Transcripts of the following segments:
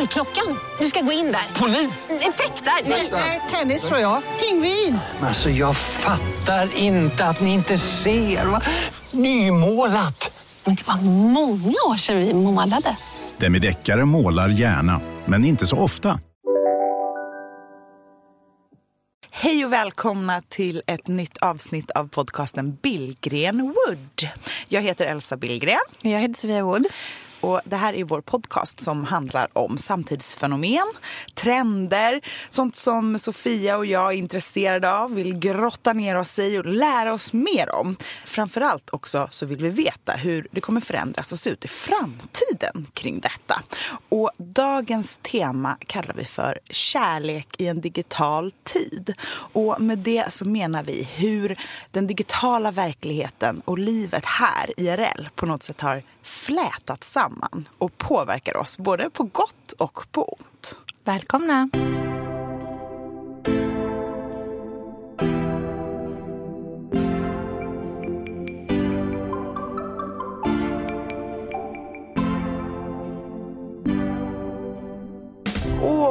Dörrklockan. Du ska gå in där. Polis? Effektar? Nej, tennis tror jag. Pingvin. Alltså, jag fattar inte att ni inte ser. Va? Nymålat. Men det var många år sedan vi målade. Demideckare målar gärna, men inte så ofta. Hej och välkomna till ett nytt avsnitt av podcasten Billgren Wood. Jag heter Elsa Billgren. Jag heter Sofia Wood. Och det här är vår podcast som handlar om samtidsfenomen, trender, sånt som Sofia och jag är intresserade av, vill grotta ner oss i och lära oss mer om. Framförallt också så vill vi veta hur det kommer förändras och se ut i framtiden kring detta. Och dagens tema kallar vi för kärlek i en digital tid. Och med det så menar vi hur den digitala verkligheten och livet här, IRL, på något sätt har flätat samman och påverkar oss både på gott och på ont. Välkomna!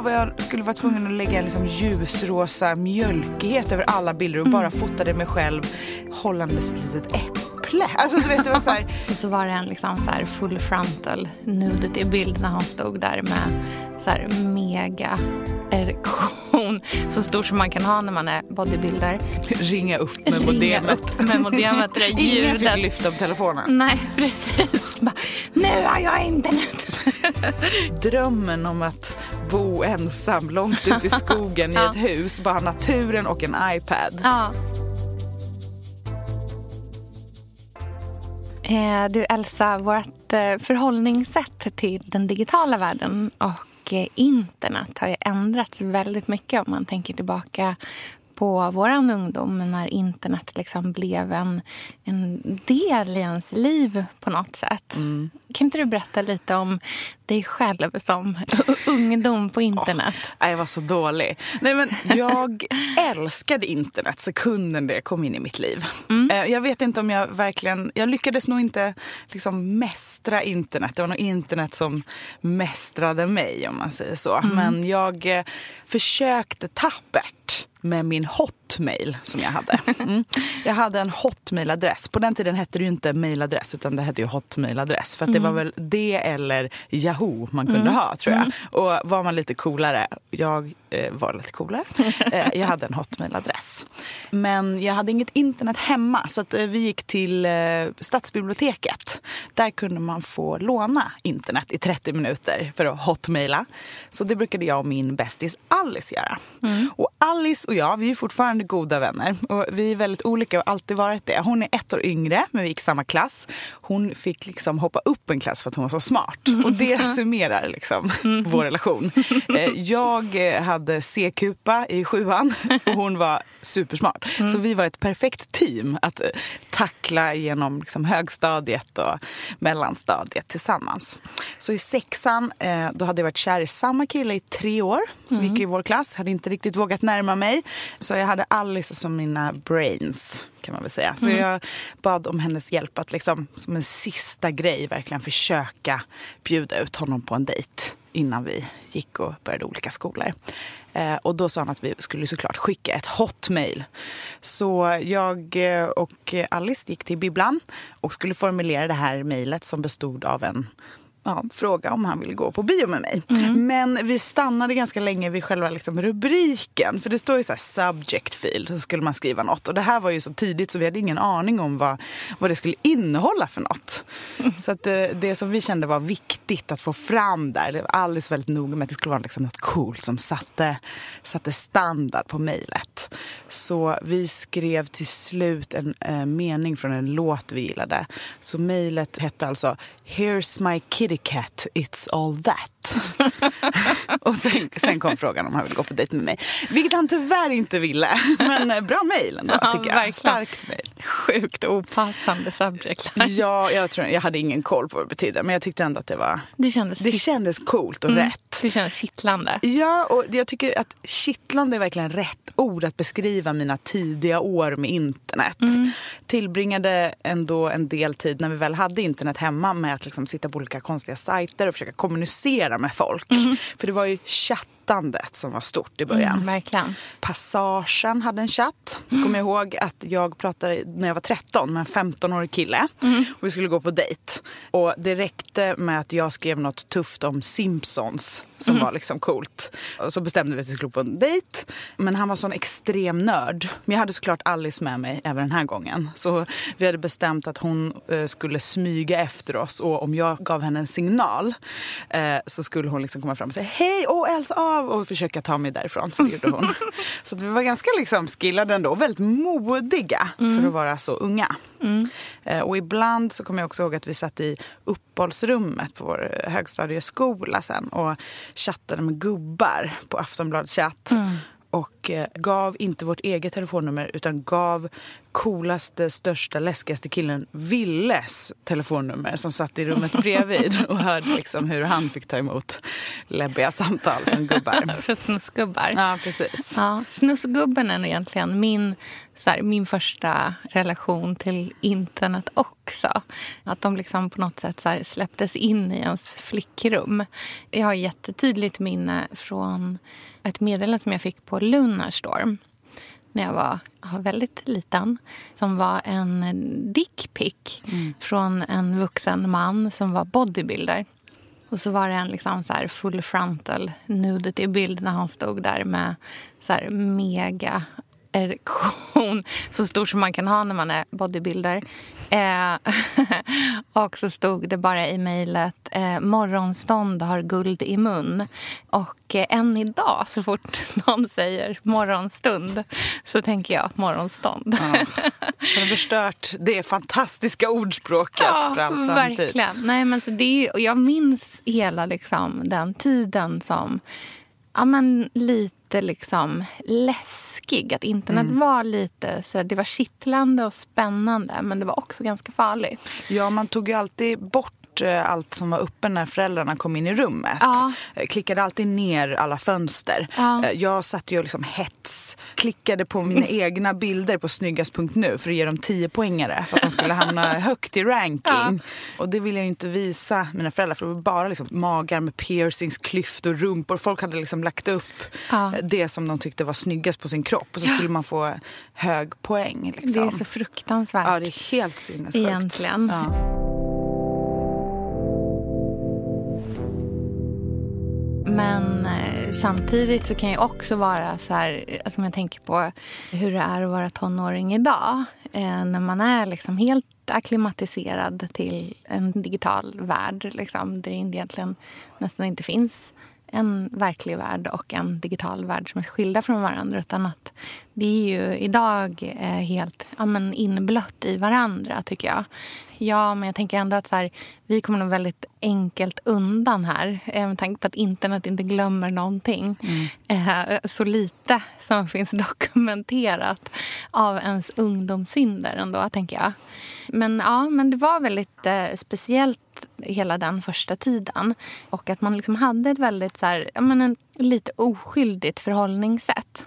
Vad jag skulle vara tvungen att lägga liksom ljusrosa mjölkighet över alla bilder och bara fotade mig själv hållandes ett litet äpple. Alltså du vet, det var så här, Och så var det en liksom så här full frontal nudity-bild när han stod där med så här mega erektion. Så stor som man kan ha när man är bodybuilder. ringa upp med modemet. upp med modemet, det där Ingen fick ljudet. lyfta på telefonen. Nej, precis. Bara, nu har jag internet. Drömmen om att bo ensam långt ute i skogen i Ja. ett hus, bara naturen och en iPad. Ja. Eh, Du Elsa, vårt eh, förhållningssätt till den digitala världen och eh, internet har ju ändrats väldigt mycket om man tänker tillbaka på vår ungdom när internet liksom blev en, en del i ens liv på något sätt. Kan inte du berätta lite om dig själv som ungdom på internet? Nej, jag var så dålig. Nej, men jag älskade internet sekunden det kom in i mitt liv. Mm. Eh, Jag vet inte om jag verkligen... Jag lyckades nog inte liksom mästra internet. Det var nog internet som mästrade mig, om man säger så. Mm. Men jag eh, försökte tappert med min hot hotmail som jag hade. Mm. Jag hade en hotmailadress. På den tiden hette det ju inte mailadress utan det hette ju hotmailadress. För att det var väl det eller Yahoo man kunde ha tror jag. Och var man lite coolare, jag eh, var lite coolare, eh, jag hade en hotmailadress. Men jag hade inget internet hemma så att, eh, vi gick till eh, stadsbiblioteket. Där kunde man få låna internet i 30 minuter för att hotmaila. Så det brukade jag och min bästis Alice göra. Och Alice och jag, vi är fortfarande goda vänner. Och vi är väldigt olika och har alltid varit det. Hon är ett år yngre, men vi gick samma klass. Hon fick liksom hoppa upp en klass för att hon var så smart. Och det summerar liksom vår relation. Eh, Jag eh, hade C-kupa i sjuan och hon var supersmart. Så vi var ett perfekt team att eh, tackla genom liksom högstadiet och mellanstadiet tillsammans. Så i sexan, då hade jag varit kär i samma kille i tre år som gick i vår klass. Hade inte riktigt vågat närma mig. Så jag hade Alice som mina brains kan man väl säga. Så jag bad om hennes hjälp att liksom, som en sista grej verkligen försöka bjuda ut honom på en dejt innan vi gick och började olika skolor. Eh, och då sa han att vi skulle såklart skicka ett hotmail. Så jag eh, och Alice gick till bibblan och skulle formulera det här mejlet som bestod av en ja, fråga om han ville gå på bio med mig. Men vi stannade ganska länge vid själva liksom rubriken. För det står ju så här subject field, så skulle man skriva något. Och det här var ju så tidigt så vi hade ingen aning om vad, vad det skulle innehålla för något. Så att det, det som vi kände var viktigt att få fram där, det var alldeles väldigt noga med att det skulle vara liksom något coolt som satte, satte standard på mejlet. Så vi skrev till slut en eh, mening från en låt vi gillade. Så mejlet hette alltså Here's my kitty cat, it's all that. och sen, sen kom frågan om han ville gå på dejt med mig. Vilket han tyvärr inte ville. Men eh, bra mejl ändå, Ja, tycker jag. verkligen. Starkt mejl. Sjukt opassande subject line. Ja, jag, tror, jag hade ingen koll på vad det betydde, men jag tyckte ändå att det var... Det kändes, Det kändes coolt och rätt. det kändes kittlande. Ja, och jag tycker att kittlande är verkligen rätt ord att beskriva mina tidiga år med internet. Tillbringade ändå en del tid när vi väl hade internet hemma med att liksom sitta på olika konstiga sajter och försöka kommunicera med folk. För det var ju chattandet som var stort i början. Mm, verkligen. Passagen hade en chatt. Kommer jag ihåg att jag pratade när jag var 13 med en 15-årig kille. Och vi skulle gå på dejt. Och det räckte med att jag skrev något tufft om Simpsons som var liksom coolt. Och så bestämde vi att vi skulle gå på en dejt. Men han var sån extrem nörd. Men jag hade såklart Alice med mig även den här gången. Så vi hade bestämt att hon eh, skulle smyga efter oss. Och om jag gav henne en signal eh, så skulle hon liksom komma fram och säga hej, åh Elsa av och försöka ta mig därifrån. Så det gjorde hon. så vi var ganska liksom skillade ändå. Väldigt modiga för att vara så unga. Eh, och ibland så kommer jag också ihåg att vi satt i uppehållsrummet på vår högstadieskola sen och chattade med gubbar på Aftonbladets chatt. Och eh, gav inte vårt eget telefonnummer utan gav coolaste, största, läskigaste killen Villes telefonnummer som satt i rummet bredvid och hörde liksom hur han fick ta emot läbbiga samtal från gubbar. För snusgubbar. Ja, precis. Ja, snusgubben är egentligen min, så här, min första relation till internet också. Att de liksom på något sätt så här, släpptes in i ens flickrum. Jag har jättetydligt minne från ett meddelande som jag fick på Lunarstorm när jag var väldigt liten. Som var en dickpic från en vuxen man som var bodybuilder. Och så var det en liksom så här full frontal nudity-bild när han stod där med så här mega erektion. Så stor som man kan ha när man är bodybuilder. Eh, och så stod det bara i mejlet eh, morgonstånd har guld i mun. Och eh, än idag, så fort någon säger morgonstund så tänker jag morgonstånd. Ja. Har du förstört det fantastiska ordspråket all framtid? verkligen. Nej, men så det är, och jag minns hela liksom, den tiden som ja, men, lite liksom, läskig. Att internet Mm. var lite så det var kittlande och spännande men det var också ganska farligt. Ja, man tog ju alltid bort eh, allt som var uppe när föräldrarna kom in i rummet. Ja. Eh, Klickade alltid ner alla fönster. Ja. Eh, Jag satt ju och liksom hets. Klickade på mina egna bilder på snyggast.nu för att ge dem 10 poängare för att de skulle hamna högt i ranking. Och det ville jag ju inte visa mina föräldrar för det var bara liksom magar med piercings, klyftor, rumpor. Folk hade liksom lagt upp Ja. det som de tyckte var snyggast på sin kropp och så skulle man få hög poäng. Liksom. Det är så fruktansvärt. Ja, det är helt sinnessjukt. Egentligen. Ja. Men eh, samtidigt så kan jag också vara så här, alltså om jag tänker på hur det är att vara tonåring idag. Eh, när man är liksom helt akklimatiserad till en digital värld. Liksom, det egentligen nästan inte finns en verklig värld och en digital värld som är skilda från varandra. Utan att det är ju idag eh, helt ja, men inblött i varandra, tycker jag. Ja, men jag tänker ändå att så här, vi kommer nog väldigt enkelt undan här. eh, Med tanke på att internet inte glömmer någonting. Eh, så lite som finns dokumenterat av ens ungdomssynder ändå, tänker jag. Men ja, men det var väldigt eh, speciellt hela den första tiden. Och att man liksom hade ett väldigt så här, ja, men en, lite oskyldigt förhållningssätt.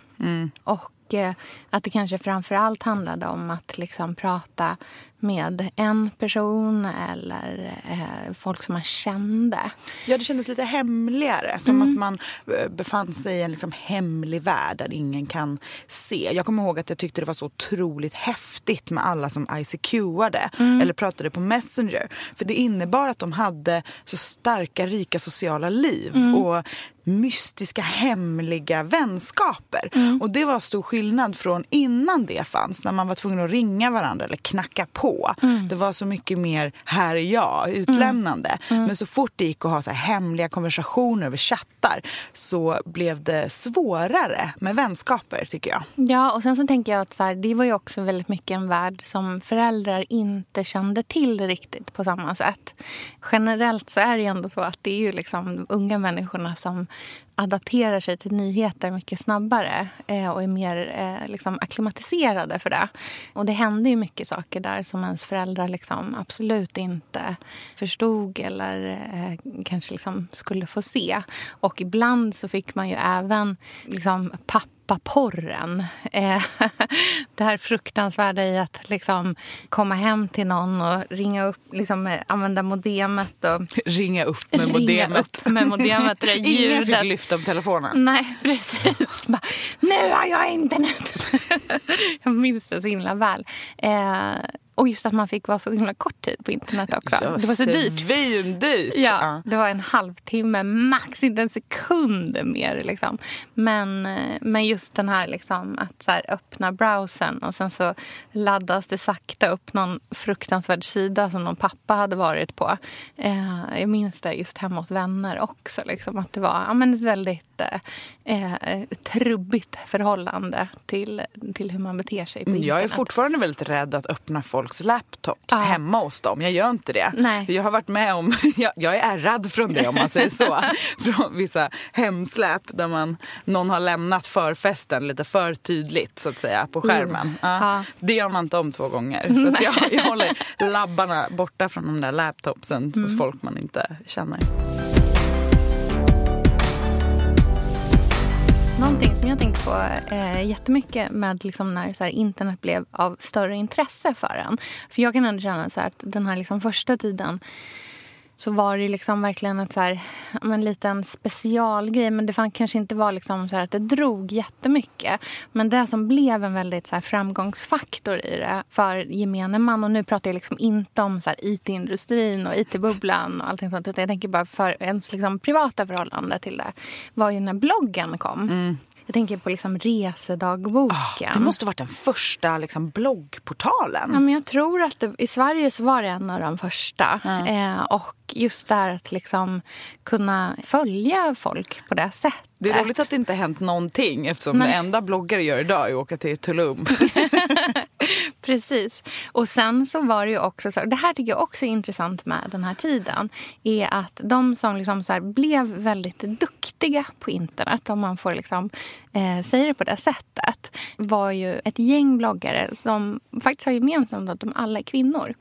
Och eh, att det kanske framför allt handlade om att liksom prata med en person eller eh, folk som man kände. Ja, det kändes lite hemligare. Som att man eh, befann sig i en liksom hemlig värld där ingen kan se. Jag kommer ihåg att jag tyckte det var så otroligt häftigt med alla som ICQade eller pratade på Messenger. För det innebar att de hade så starka, rika sociala liv. Och mystiska, hemliga vänskaper. Mm. Och det var stor skillnad från innan det fanns, när man var tvungen att ringa varandra eller knacka på. Mm. Det var så mycket mer här är jag, utlämnande. Men så fort det gick att ha så hemliga konversationer över chattar så blev det svårare med vänskaper, tycker jag. Ja, och sen så tänker jag att så här, det var ju också väldigt mycket en värld som föräldrar inte kände till riktigt på samma sätt. Generellt så är det ju ändå så att det är ju liksom de unga människorna som adapterar sig till nyheter mycket snabbare eh, och är mer eh, liksom akklimatiserade för det. Och det hände ju mycket saker där som ens föräldrar liksom absolut inte förstod eller eh, kanske liksom skulle få se. Och ibland så fick man ju även liksom pappaporren. Eh, det här fruktansvärda i att liksom komma hem till någon och ringa upp, liksom, eh, använda modemet och Ringa upp med ringa modemet. upp med modemet. Det Ingen fick lyfta på telefonen. Nej, precis. Bara, nu har jag internet! jag minns det så himla väl. Eh, och just att man fick vara så himla kort tid på internet också. det var så dyrt. Svindyrt! Ja, det var en halvtimme, max inte en sekund mer. Liksom. Men, eh, men just den här liksom, att så här, öppna browsern och sen så laddas det sakta upp någon fruktansvärd sida som någon pappa hade varit på. Eh, jag minns det just hemma hos vänner också. Liksom, att det var ja, men väldigt eh, eh, trubbigt förhållande till, till hur man beter sig på internet. Jag är fortfarande väldigt rädd att öppna folks laptops Ja. hemma hos dem. Jag gör inte det. Nej. Jag har varit med om, jag, jag är ärrad från det om man säger så. från vissa hemsläp där man, någon har lämnat förfesten lite för tydligt så att säga på skärmen. Ja. Ja. Det gör man inte om två gånger. Så jag, jag håller labbarna borta från de där laptopsen hos folk man inte känner. Någonting som jag tänkte på eh, jättemycket med liksom när så här, internet blev av större intresse för en. För jag kan ändå känna så här, att den här liksom första tiden så var det ju liksom verkligen ett så här, en liten specialgrej. Men det kanske inte var liksom så här att det drog jättemycket. Men det som blev en väldigt så här framgångsfaktor i det för gemene man. Och nu pratar jag liksom inte om så IT-industrin och IT-bubblan och allting sånt. Utan jag tänker bara för ens liksom privata förhållande till det. Var ju när bloggen kom. Mm. Jag tänker på liksom resedagboken. Det måste ha varit den första liksom, bloggportalen. Ja, men jag tror att det, i Sverige så var det en av de första. Eh, och just där att liksom kunna följa folk på det sättet. Det är roligt att det inte hänt någonting eftersom Nej. det enda bloggare gör idag är att åka till Tulum. Precis. Och sen så var det ju också så, det här tycker jag också är intressant med den här tiden, är att de som liksom så här blev väldigt duktiga på internet, om man får liksom, eh, säga det på det sättet, var ju ett gäng bloggare som faktiskt har gemensamt att de alla är kvinnor.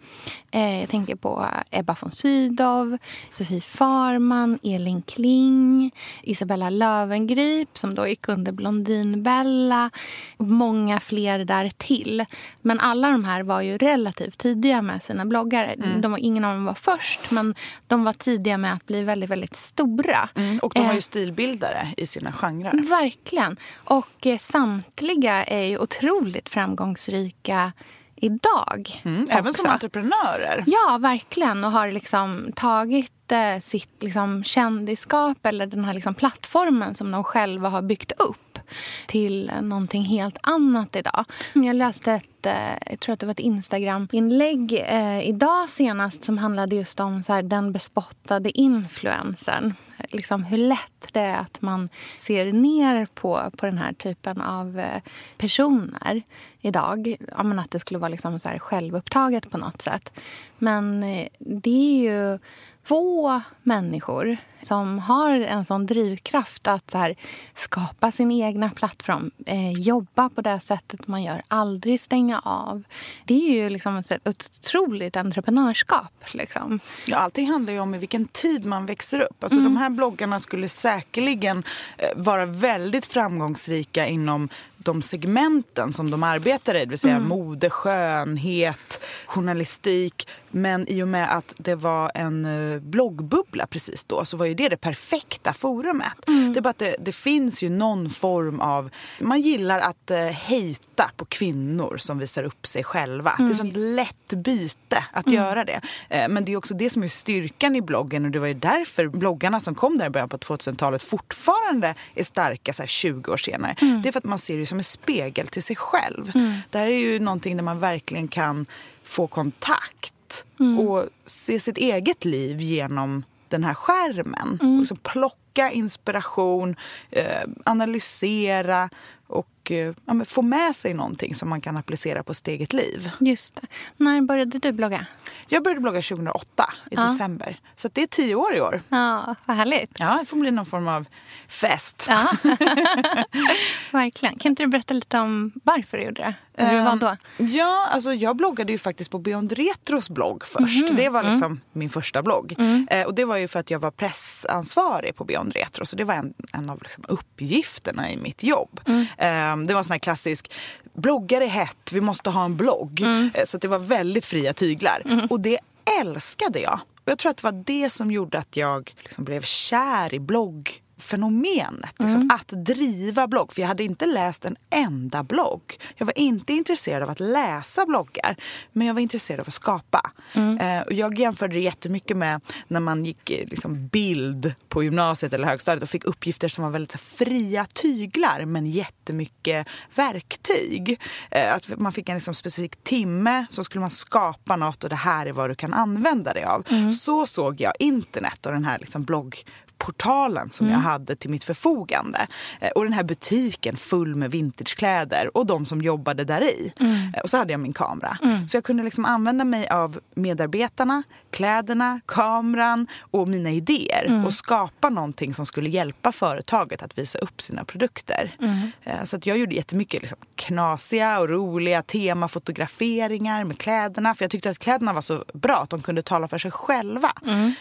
Eh, jag tänker på Ebba von Sydow, Sofie Farman, Elin Kling, Isabella Lövengrip som då gick under Blondinbella och många fler där till. Men alla de här var ju relativt tidiga med sina bloggar. De var, ingen av dem var först, men de var tidiga med att bli väldigt, väldigt stora. Och de var Eh, ju stilbildare i sina genrer. Verkligen. Och eh, samtliga är ju otroligt framgångsrika idag. Mm, även som entreprenörer. Ja, verkligen. Och har liksom tagit inte sitt liksom, kändisskap eller den här liksom, plattformen som de själva har byggt upp till någonting helt annat idag. Jag läste ett, eh, jag tror att det var ett Instagram-inlägg eh, idag senast som handlade just om så här, den bespottade influencern. Liksom hur lätt det är att man ser ner på, på den här typen av eh, personer idag. Ja, men att det skulle vara liksom så här självupptaget på något sätt. Men eh, det är ju Två människor som har en sån drivkraft att så här, skapa sin egna plattform. Eh, jobba på det sättet man gör. Aldrig stänga av. Det är ju liksom ett, ett otroligt entreprenörskap. Liksom. Ja, allting handlar ju om i vilken tid man växer upp. Alltså, De här bloggarna skulle säkerligen eh, vara väldigt framgångsrika inom de segmenten som de arbetar i, det vill säga mode, skönhet, journalistik. Men i och med att det var en eh, bloggbubbla precis då så var ju det det perfekta forumet. Det är bara att det, det finns ju någon form av... Man gillar att eh, hejta på kvinnor som visar upp sig själva. Det är sånt lätt byte att göra det. Eh, men det är också det som är styrkan i bloggen och det var ju därför bloggarna som kom där i början på 2000-talet fortfarande är starka så här 20 år senare. Det är för att man ser det som en spegel till sig själv. Det här är ju någonting där man verkligen kan få kontakt och se sitt eget liv genom den här skärmen. Och liksom plocka inspiration, eh, analysera och eh, ja, få med sig någonting som man kan applicera på sitt eget liv. Just det. När började du blogga? Jag började blogga 2008 i Ja. december. Så det är tio år i år. Ja, vad härligt. Ja, det får bli någon form av fest. Ja. Verkligen. Kan inte du berätta lite om varför du gjorde det? Hur det var då? Ja, alltså jag bloggade ju faktiskt på Beyond Retros blogg först. Mhm. Det var liksom Mm. min första blogg. Eh, och det var ju för att jag var pressansvarig på Beyond Retro. Så det var en, en av liksom uppgifterna i mitt jobb. Mm. Eh, det var en sån här klassisk, bloggar är hett, vi måste ha en blogg. Mm. Eh, så det var väldigt fria tyglar. Och det älskade jag. Och jag tror att det var det som gjorde att jag liksom blev kär i blogg fenomenet. Liksom, Att driva blogg. För jag hade inte läst en enda blogg. Jag var inte intresserad av att läsa bloggar. Men jag var intresserad av att skapa. Eh, och jag jämförde det jättemycket med när man gick eh, liksom, bild på gymnasiet eller högstadiet och fick uppgifter som var väldigt så, fria tyglar men jättemycket verktyg. Eh, att man fick en liksom, specifik timme så skulle man skapa något och det här är vad du kan använda dig av. Så såg jag internet och den här liksom, blogg portalen som jag hade till mitt förfogande. Eh, Och den här butiken full med vintagekläder och de som jobbade där i. Eh, Och så hade jag min kamera. Så jag kunde liksom använda mig av medarbetarna, kläderna, kameran och mina idéer. Och skapa någonting som skulle hjälpa företaget att visa upp sina produkter. Eh, Så att jag gjorde jättemycket liksom knasiga och roliga temafotograferingar med kläderna. För jag tyckte att kläderna var så bra att de kunde tala för sig själva.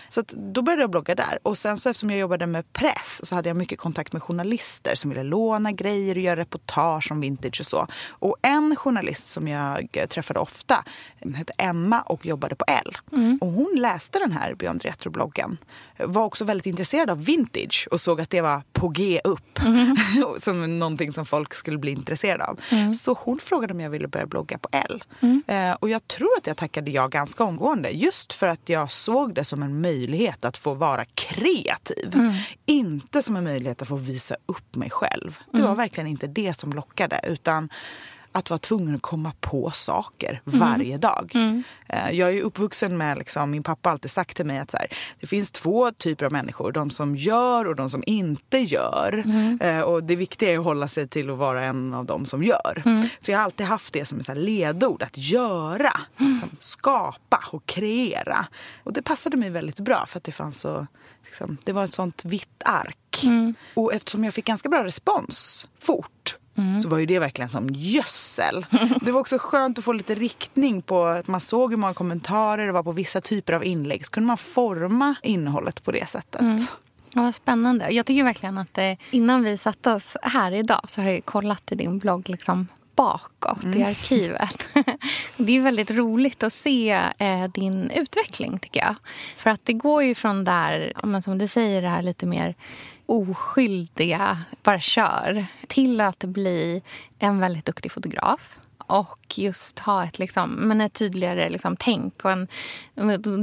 Så att då började jag blogga där. Och sen så eftersom jag jobbade med press så hade jag mycket kontakt med journalister som ville låna grejer och göra reportage om vintage och så. Och en journalist som jag träffade ofta hette Emma och jobbade på L. Och hon läste den här Beyond Retro-bloggen. Var också väldigt intresserad av vintage och såg att det var på G upp. som någonting som folk skulle bli intresserade av. Så hon frågade om jag ville börja blogga på L. Eh, och jag tror att jag tackade ja ganska omgående. Just för att jag såg det som en möjlighet att få vara kreativ. Inte som en möjlighet att få visa upp mig själv. Det var verkligen inte det som lockade. Utan att vara tvungen att komma på saker varje dag. Eh, Jag är uppvuxen med, liksom, min pappa har alltid sagt till mig att så här, det finns två typer av människor. De som gör och de som inte gör. Eh, Och det viktiga är att hålla sig till att vara en av dem som gör. Så jag har alltid haft det som ett ledord, att göra. Liksom, skapa och kreera. Och det passade mig väldigt bra för att det fanns så Liksom, det var ett sånt vitt ark. Och eftersom jag fick ganska bra respons fort så var ju det verkligen som gödsel. Det var också skönt att få lite riktning på att man såg hur många kommentarer det var på vissa typer av inlägg. Så kunde man forma innehållet på det sättet. Ja, vad spännande. Jag tycker verkligen att eh, innan vi satte oss här idag så har jag kollat i din blogg liksom bakåt i arkivet. det är väldigt roligt att se eh, din utveckling, tycker jag. För att det går ju från där, men som du säger, det här lite mer oskyldiga, bara kör, till att bli en väldigt duktig fotograf och just ha ett, liksom, men ett tydligare liksom, tänk. Och en,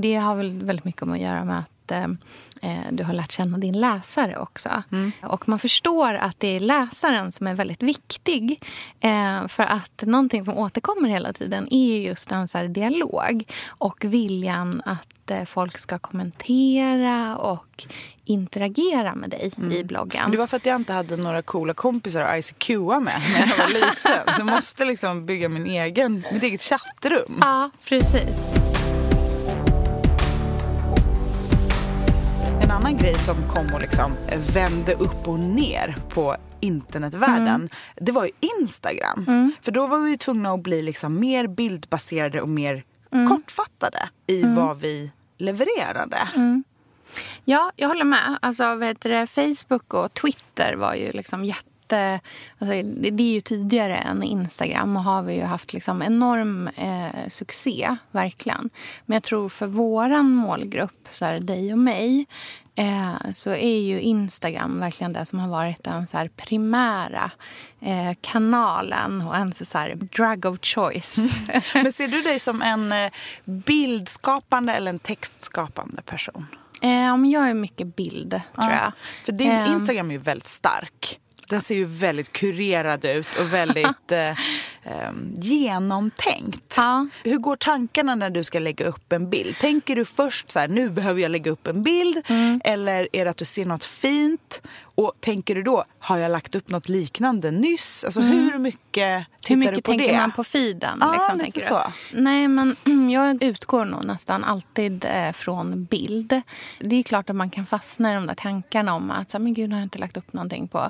det har väl väldigt mycket att göra med att eh, du har lärt känna din läsare också. Och man förstår att det är läsaren som är väldigt viktig. Eh, för att någonting som återkommer hela tiden är just en så dialog och viljan att eh, folk ska kommentera och interagera med dig i bloggen. Det var för att jag inte hade några coola kompisar att ICQa med när jag var liten. Så jag måste liksom bygga min egen, mitt eget chattrum. Ja, precis. Annan grej som kom och liksom vände upp och ner på internetvärlden, det var ju Instagram. För då var vi tvungna att bli liksom mer bildbaserade och mer kortfattade i vad vi levererade. Ja, jag håller med. Alltså, vet du, Facebook och Twitter var ju liksom inte... Alltså, det, det är ju tidigare än Instagram och har vi ju haft liksom enorm eh, succé, verkligen. Men jag tror för vår målgrupp, så här, dig och mig eh, så är ju Instagram verkligen det som har varit den så här, primära eh, kanalen och en så här, drug of choice. Men ser du dig som en eh, bildskapande eller en textskapande person? Eh, jag är mycket bild, tror jag. För din Ehm. Instagram är ju väldigt stark. Den ser ju väldigt kurerad ut och väldigt eh, eh, genomtänkt. Ja. Hur går tankarna när du ska lägga upp en bild? Tänker du först så här, nu behöver jag lägga upp en bild? Mm. Eller är det att du ser något fint? Och tänker du då, har jag lagt upp något liknande nyss? Alltså hur mycket tittar Mm. Hur mycket du på tänker det? man på feeden? Ja, liksom, lite du? så. Nej, men jag utgår nog nästan alltid eh, från bild. Det är klart att man kan fastna i de där tankarna om att så men gud, har jag inte lagt upp någonting på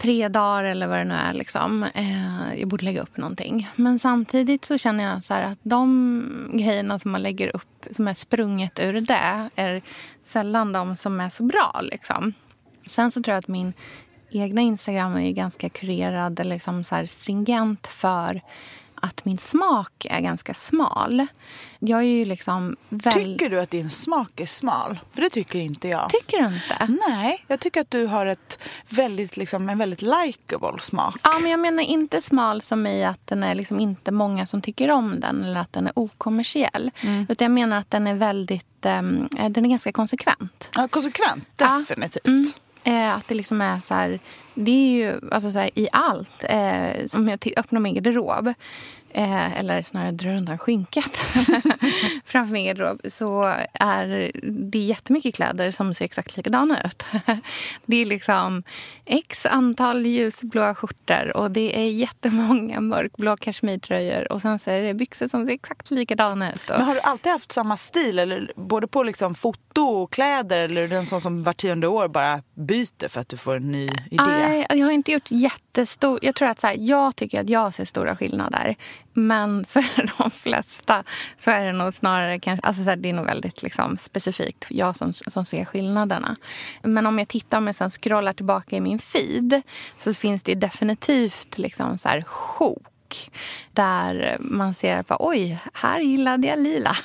tre dagar eller vad det nu är. Liksom. Eh, jag borde lägga upp någonting. Men samtidigt så känner jag så att de grejerna som man lägger upp som är sprunget ur det är sällan de som är så bra. Liksom. Sen så tror jag att min egna Instagram är ganska kurerad eller liksom så stringent för att min smak är ganska smal. Jag är ju liksom väl... Tycker du att din smak är smal? För det tycker inte jag. Tycker du inte? Nej, jag tycker att du har ett väldigt, liksom, en väldigt likable smak. Ja, men jag menar inte smal som i att den är liksom inte många som tycker om den eller att den är okommersiell. Utan jag menar att den är väldigt, ehm, den är ganska konsekvent. Ja, konsekvent, Ja. definitivt. Mm. Eh, att det liksom är så här, det är ju alltså så här, i allt. Eh, om jag öppnar min garderob, eh, eller snarare drar undan skynket framför min garderob så är det jättemycket kläder som ser exakt likadana ut. det är liksom x antal ljusblåa skjortor och det är jättemånga mörkblå kashmirtröjor och sen så är det byxor som ser exakt likadana ut. Men har du alltid haft samma stil? Eller både på liksom foto och kläder? Eller är du en sån som var tionde år bara byter för att du får en ny idé? Nej, jag har inte gjort jättestor... Jag tror att så här, jag tycker att jag ser stora skillnader. Men för de flesta så är det nog snarare kanske... Alltså så här, det är nog väldigt liksom, specifikt jag som, som ser skillnaderna. Men om jag tittar och sen scrollar tillbaka i min feed så finns det definitivt liksom så här sjok där man ser att oj, här gillade jag lila.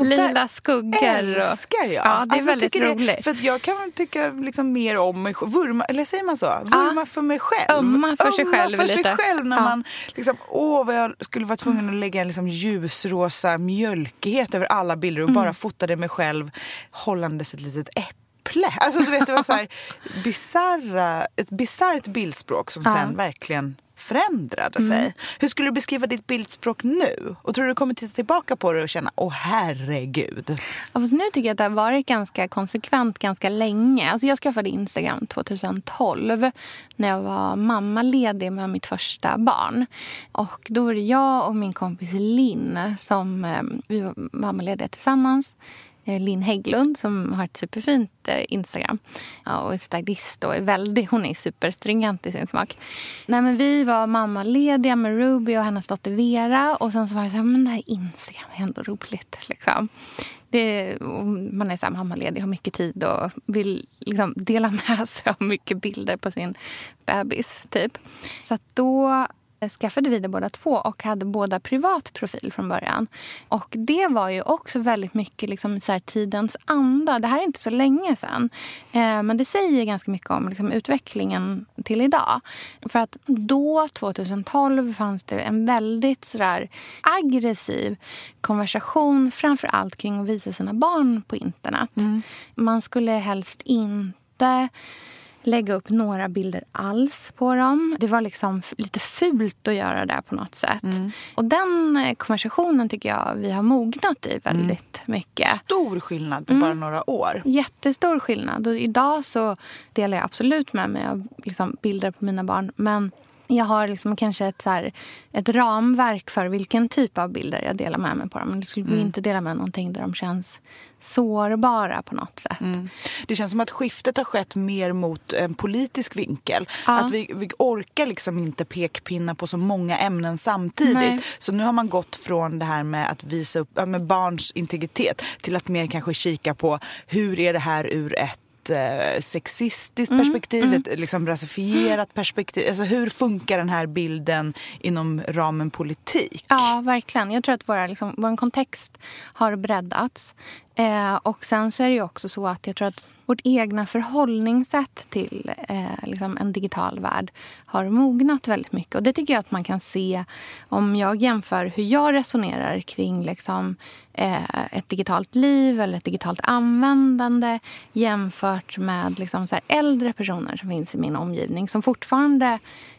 Lila skuggor. älskar jag. Ja, det är Alltså, väldigt roligt. Det, för jag kan tycka liksom mer om mig själv. Vurma, eller säger man så? Vurma för mig själv. Ömma för sig själv för sig lite. själv när Ja. man liksom, åh vad jag skulle vara tvungen att lägga en liksom ljusrosa mjölkighet över alla bilder och Mm. bara fotade mig själv hållandes ett litet äpple. Alltså du vet, det var så här bizarra, ett bisarrt bildspråk som Ja. sen verkligen förändrade Mm. sig. Hur skulle du beskriva ditt bildspråk nu? Och tror du kommer titta tillbaka på det och känna, åh herregud. Ja, fast nu tycker jag att det har varit ganska konsekvent ganska länge. Alltså jag skaffade Instagram 2012 när jag var mammaledig med mitt första barn. Och då var det jag och min kompis Linn som eh, vi var mammalediga tillsammans. Eh, Linn Hägglund som har ett superfint eh, Instagram ja, och är stylist och är väldigt, hon är superstringent i sin smak. Nej, men vi var mammalediga med Ruby och hennes dotter Vera och sen så var det så här, men det här Instagram är ändå roligt. Liksom. Det, man är så här mammaledig, har mycket tid och vill liksom dela med sig av mycket bilder på sin bebis. Typ. Så att då skaffade vi det båda två och hade båda privat profil från början. Och det var ju också väldigt mycket liksom så tidens anda. Det här är inte så länge sedan. Eh, men det säger ganska mycket om liksom, utvecklingen till idag. För att då, 2012, fanns det en väldigt så där, aggressiv konversation framför allt kring att visa sina barn på internet. Man skulle helst inte lägga upp några bilder alls på dem. Det var liksom lite fult att göra det på något sätt. Och den eh, konversationen tycker jag vi har mognat i väldigt mycket. Stor skillnad på Mm. bara några år. Jättestor skillnad. Och idag så delar jag absolut med mig av liksom bilder på mina barn. Men jag har liksom kanske ett, så här, ett ramverk för vilken typ av bilder jag delar med mig på dem. Men jag skulle inte dela med någonting där de känns sårbara på något sätt. Det känns som att skiftet har skett mer mot en politisk vinkel. Ja. Att vi, vi orkar liksom inte pekpinna på så många ämnen samtidigt. Nej. Så nu har man gått från det här med att visa upp med barns integritet till att mer kanske kika på hur är det här ur ett sexistiskt Mm, perspektiv, ett liksom rasifierat perspektiv. Alltså hur funkar den här bilden inom ramen politik? Ja, verkligen. Jag tror att våra, liksom, vår kontext har breddats. Eh, och sen så är det ju också så att jag tror att vårt egna förhållningssätt till eh, liksom en digital värld har mognat väldigt mycket. Och det tycker jag att man kan se om jag jämför hur jag resonerar kring liksom, eh, ett digitalt liv eller ett digitalt användande jämfört med liksom, så här, äldre personer som finns i min omgivning som fortfarande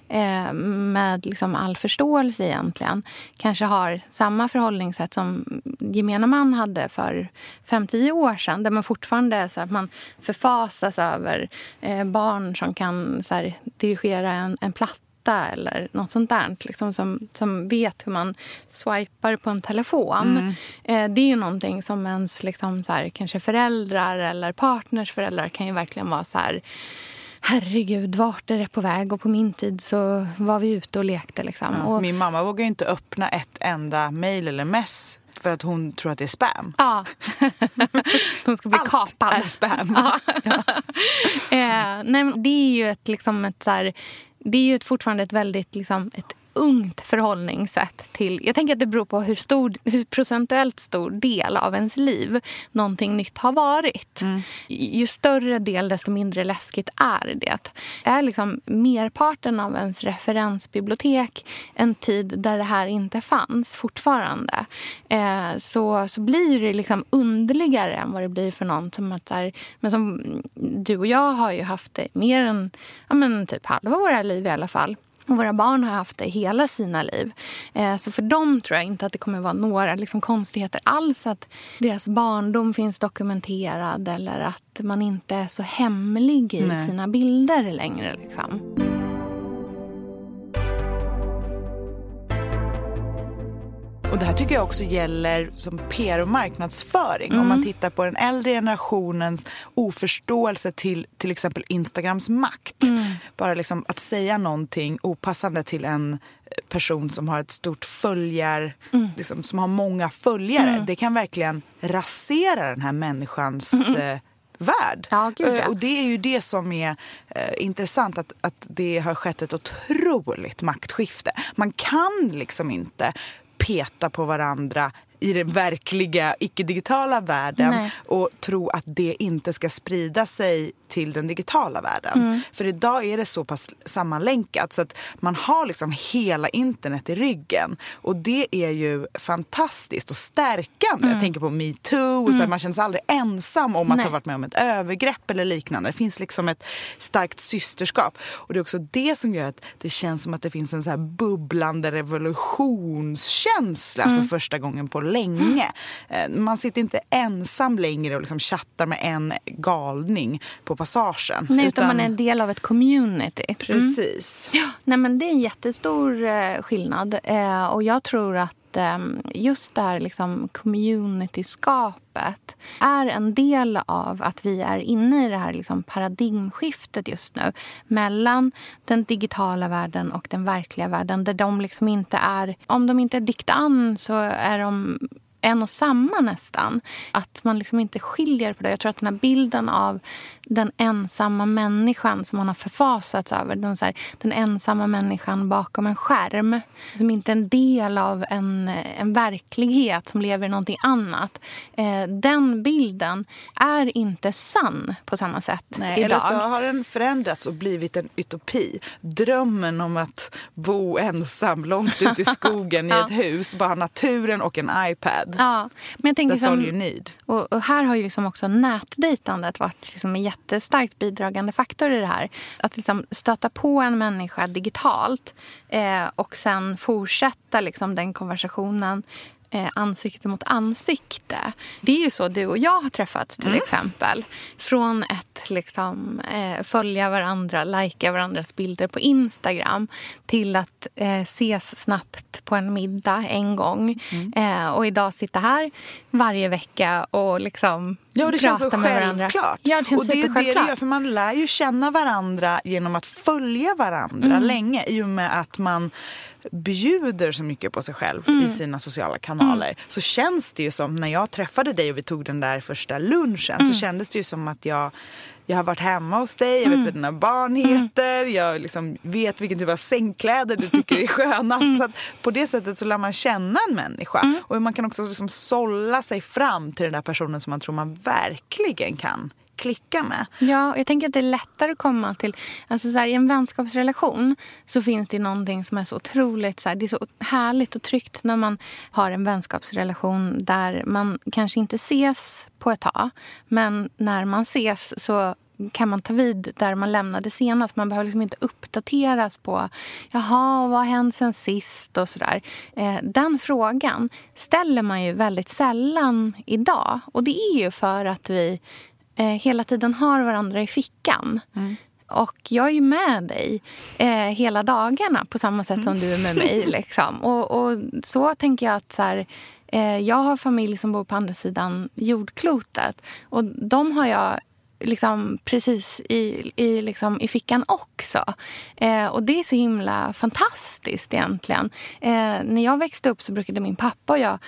eh, med liksom all förståelse egentligen kanske har samma förhållningssätt som gemene man hade för 5-10 år sedan. Där man fortfarande så att man förfasas över eh, barn som kan så här, dirigera en, en platta eller något sånt där. Liksom, som, som vet hur man swipar på en telefon. Eh, det är någonting som ens liksom, så här, kanske föräldrar eller partners föräldrar kan ju verkligen vara så här herregud, vart är det på väg? Och på min tid så var vi ute och lekte. Liksom. Ja, och, Min mamma vågar inte öppna ett enda mejl eller mess för att hon tror att det är spam. ja. De ska bli Allt kapad. är spam. eh, nej, det är ju ett, liksom ett så här, det är ju ett, fortfarande ett väldigt liksom, ett ungt förhållningssätt till... Jag tänker att det beror på hur, stor, hur procentuellt stor del av ens liv någonting nytt har varit. Ju större del, desto mindre läskigt är det. Är liksom merparten av ens referensbibliotek en tid där det här inte fanns fortfarande eh, så, så blir det liksom underligare än vad det blir för någon som att här, men som du och jag har ju haft det mer än ja, men typ halva våra liv i alla fall. Och våra barn har haft det hela sina liv. Eh, så för dem tror jag inte att det kommer vara några liksom, konstigheter alls att deras barndom finns dokumenterad eller att man inte är så hemlig i Nej. sina bilder längre. Liksom. Och det här tycker jag också gäller som PR och marknadsföring. Om Mm. man tittar på den äldre generationens oförståelse till till exempel Instagrams makt. Mm. Bara liksom att säga någonting opassande till en person som har ett stort följar, Mm. liksom, som har många följare. Det kan verkligen rasera den här människans eh, värld. Ja, gud, ja. Eh, Och det är ju det som är eh, intressant, att, att det har skett ett otroligt maktskifte. Man kan liksom inte peta på varandra i den verkliga icke-digitala världen Nej. och tro att det inte ska sprida sig till den digitala världen. Mm. För idag är det så pass sammanlänkat så att man har liksom hela internet i ryggen. Och det är ju fantastiskt och stärkande. Jag tänker på metoo, så här, man känner sig aldrig ensam om att Mm. Nej. ha varit med om ett övergrepp eller liknande. Det finns liksom ett starkt systerskap. Och det är också det som gör att det känns som att det finns en så här bubblande revolutionskänsla Mm. för första gången på länge. Eh, Man sitter inte ensam längre och liksom chattar med en galning på passagen. Nej, utan man är en del av ett community. Mm. Precis. Ja, nej men det är en jättestor eh, skillnad. Eh, och jag tror att Ehm, just det här liksom, communityskapet är en del av att vi är inne i det här liksom, paradigmskiftet just nu mellan den digitala världen och den verkliga världen. Där de liksom inte är... Om de inte är diktan så är de en och samma nästan. Att man liksom inte skiljer på det. Jag tror att den här bilden av den ensamma människan som man har förfasats över. Den, så här, den ensamma människan bakom en skärm. Som inte är en del av en, en verklighet som lever i någonting annat. Eh, den bilden är inte sann på samma sätt Nej, idag. eller så har den förändrats och blivit en utopi. Drömmen om att bo ensam långt ute i skogen i Ja. ett hus, bara naturen och en iPad. Ja, men jag tänker That's all som, you need. Och, och här har ju liksom också nätdejtandet varit liksom en jättestarkt bidragande faktor i det här. Att liksom stöta på en människa digitalt eh, och sen fortsätta liksom den konversationen eh, ansikte mot ansikte. Det är ju så du och jag har träffats till exempel. Från ett liksom, eh, följa varandra, lajka varandras bilder på Instagram till att eh, ses snabbt på en middag en gång. Eh, och idag sitta här varje vecka och liksom Ja, och det prata känns så med varandra. självklart. Ja, det känns och det är det det gör, för man lär ju känna varandra genom att följa varandra Mm. länge i och med att man bjuder så mycket på sig själv Mm. i sina sociala kanaler. Så känns det ju som, när jag träffade dig och vi tog den där första lunchen, Mm. så kändes det ju som att jag jag har varit hemma hos dig, jag vet vad dina barn heter, jag liksom vet vilken typ av sängkläder du tycker är skönast. Så att på det sättet så lär man känna en människa. Och man kan också liksom sålla sig fram till den där personen som man tror man verkligen kan klicka med. Ja, jag tänker att det är lättare att komma till... Alltså så här, I en vänskapsrelation så finns det någonting som är så otroligt... Så här, det är så härligt och tryggt när man har en vänskapsrelation där man kanske inte ses på ett tag. Men när man ses så kan man ta vid där man lämnade senast. Man behöver liksom inte uppdateras på jaha, vad har hänt sen sist och sådär. Eh, den frågan ställer man ju väldigt sällan idag. Och det är ju för att vi eh, hela tiden har varandra i fickan. Mm. Och jag är ju med dig eh, hela dagarna på samma sätt som du är med mig. Liksom. Och, och, så tänker jag att så här, eh, jag har familj som bor på andra sidan jordklotet. Och de har jag liksom precis i, i, liksom i fickan också. Eh, och det är så himla fantastiskt egentligen. Eh, när jag växte upp så brukade min pappa och jag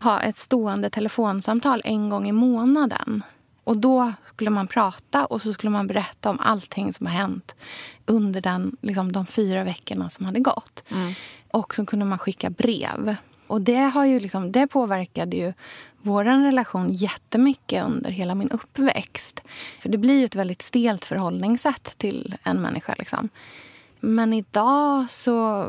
ha ett stående telefonsamtal en gång i månaden. Och då skulle man prata och så skulle man berätta om allting som har hänt under den, liksom, de fyra veckorna som hade gått. Mm. Och så kunde man skicka brev. Och det, har ju liksom, det påverkade ju vår relation jättemycket under hela min uppväxt. För det blir ju ett väldigt stelt förhållningssätt till en människa. Liksom. Men idag så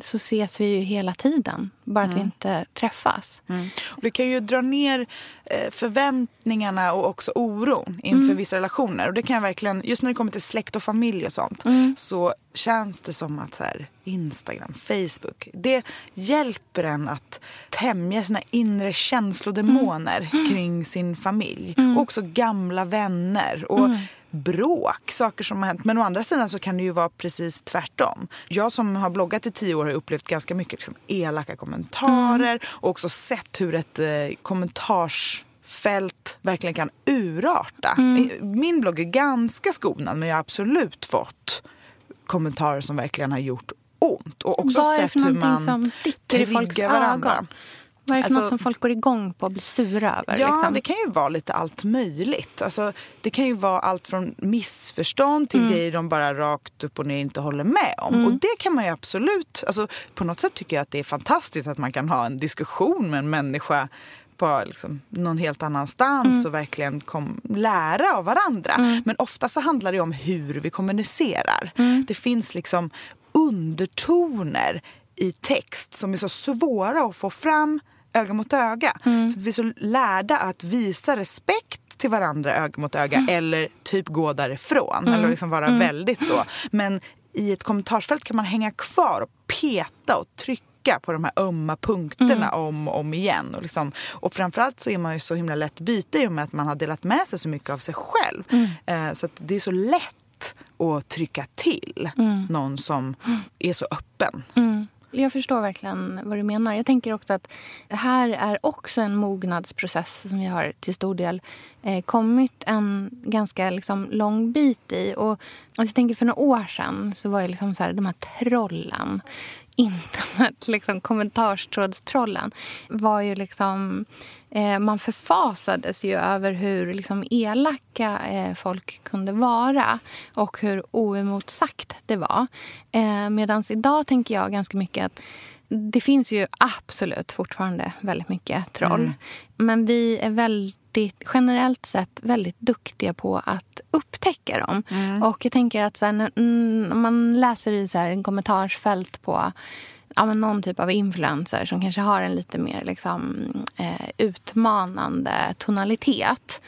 så ses vi ju hela tiden. Bara att mm. vi inte träffas. Mm. Och det kan ju dra ner eh, förväntningarna och också oron inför mm. vissa relationer. Och det kan jag verkligen, just när det kommer till släkt och familj och sånt mm. så känns det som att så här, Instagram, Facebook, det hjälper en att tämja sina inre känslodemoner mm. kring sin familj. Och också gamla vänner. Och bråk, saker som har hänt. Men å andra sidan så kan det ju vara precis tvärtom. Jag som har bloggat i tio år har upplevt ganska mycket liksom, elaka kommentarer mm. och också sett hur ett eh, kommentarsfält verkligen kan urarta. Mm. Min blogg är ganska skonad men jag har absolut fått kommentarer som verkligen har gjort ont. Och också sett hur man folks varandra. Ögon? Vad är det för alltså, något som folk går igång på och blir sura över? Ja, liksom? det kan ju vara lite allt möjligt. Alltså, det kan ju vara allt från missförstånd till mm. grejer de bara rakt upp och ner inte håller med om. Mm. Och det kan man ju absolut... Alltså, på något sätt tycker jag att det är fantastiskt att man kan ha en diskussion med en människa på liksom, någon helt annanstans mm. och verkligen kom, lära av varandra. Mm. Men ofta så handlar det om hur vi kommunicerar. Mm. Det finns liksom undertoner i text som är så svåra att få fram öga mot öga. Mm. För vi är så lärda att visa respekt till varandra öga mot öga mm. eller typ gå därifrån. Mm. Eller liksom vara mm. väldigt så. Men i ett kommentarsfält kan man hänga kvar och peta och trycka på de här ömma punkterna mm. om och om igen. Och, liksom, och framförallt så är man ju så himla lätt byte i och med att man har delat med sig så mycket av sig själv. Mm. Eh, så det är så lätt att trycka till mm. någon som är så öppen. Mm. Jag förstår verkligen vad du menar. Jag tänker också att det här är också en mognadsprocess som vi har till stor del eh, kommit en ganska liksom, lång bit i. Och alltså, jag tänker för några år sedan så var jag liksom så här, de här trollen internet, liksom kommentarstrådstrollen var ju liksom... Eh, man förfasades ju över hur liksom, elaka eh, folk kunde vara och hur oemotsagt det var. Eh, Medan idag tänker jag ganska mycket att det finns ju absolut fortfarande väldigt mycket troll. Mm. Men vi är väldigt generellt sett väldigt duktiga på att upptäcka dem. Mm. Och jag tänker att så här, när, när man läser i så här, en kommentarsfält på ja, men någon typ av influencer som kanske har en lite mer liksom, eh, utmanande tonalitet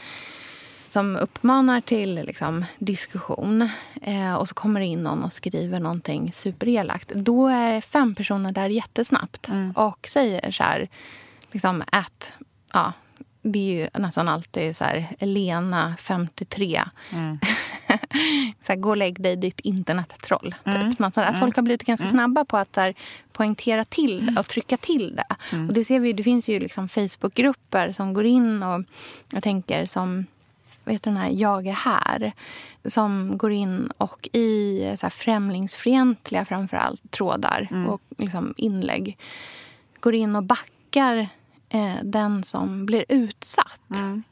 som uppmanar till liksom, diskussion eh, och så kommer det in någon och skriver någonting superelakt. Då är fem personer där jättesnabbt mm. och säger så här, liksom att ja, det är ju nästan alltid så här, Lena, 53. Mm. så här, gå och lägg dig, ditt internettroll. Typ. Mm. Att mm. folk har blivit ganska mm. snabba på att här, poängtera till det och trycka till det. Mm. Och det ser vi, det finns ju liksom Facebookgrupper som går in och jag tänker som vad heter den här Jag är här. Som går in och i så här, främlingsfientliga framförallt trådar mm. och liksom inlägg går in och backar eh, den som blir utsatt.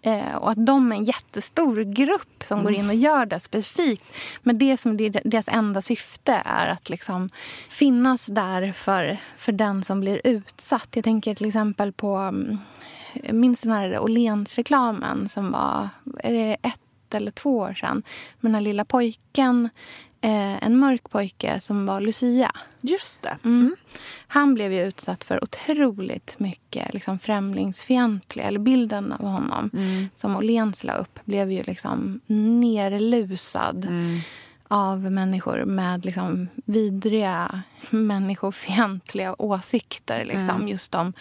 Eh, och att de är en jättestor grupp som går in och gör det specifikt. Men det som är deras enda syfte är att liksom finnas där för, för den som blir utsatt. Jag tänker till exempel på mm, jag minns den här Åhléns-reklamen som var är det ett eller två år sedan. Med den här lilla pojken, eh, en mörk pojke som var Lucia. Just det. Mm. Han blev ju utsatt för otroligt mycket liksom, främlingsfientliga, eller bilden av honom som Åhléns la upp blev ju liksom nerlusad av människor med liksom vidriga människofientliga åsikter. Liksom, Just om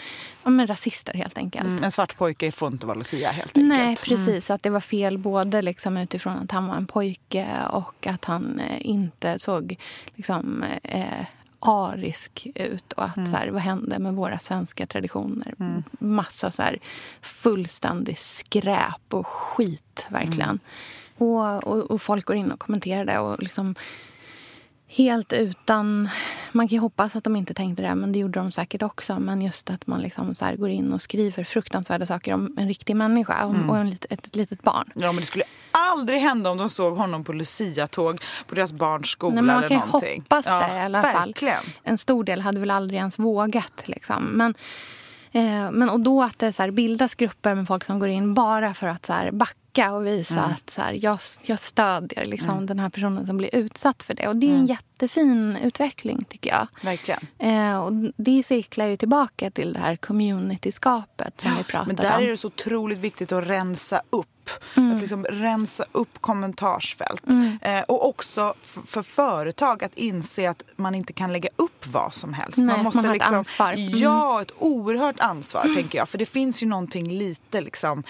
ja, men rasister, helt enkelt. Mm. En svart pojke får inte vara Lucia helt enkelt. Nej, precis. Att det var fel både liksom, utifrån att han var en pojke och att han eh, inte såg liksom, eh, arisk ut. Och att så här, vad hände med våra svenska traditioner? Massa så här, fullständig skräp och skit, verkligen. Och, och, och folk går in och kommenterar det. Och liksom, helt utan... Man kan ju hoppas att de inte tänkte det, men det gjorde de säkert också. Men just att man liksom så går in och skriver fruktansvärda saker om en riktig människa om, och en, ett, ett litet barn. Ja, men det skulle aldrig hända om de såg honom på Lucia-tåg på deras barns skola Nej, men man eller kan ju någonting. hoppas det i alla fall. verkligen. En stor del hade väl aldrig ens vågat. Liksom. Men, eh, men, och då att det så bildas grupper med folk som går in bara för att så här backa och visa Mm. att så här, jag, jag stödjer liksom, den här personen som blir utsatt för det. Och det är Mm. en jättefin utveckling tycker jag. Verkligen. Eh, och det cirklar ju tillbaka till det här community-skapet som vi pratade Men där om. är det så otroligt viktigt att rensa upp. Mm. Att liksom rensa upp kommentarsfält. Eh, och också för företag att inse att man inte kan lägga upp vad som helst. Nej, man måste man har ett liksom, ansvar. Mm. Ja, ett oerhört ansvar tänker jag. För det finns ju någonting lite liksom,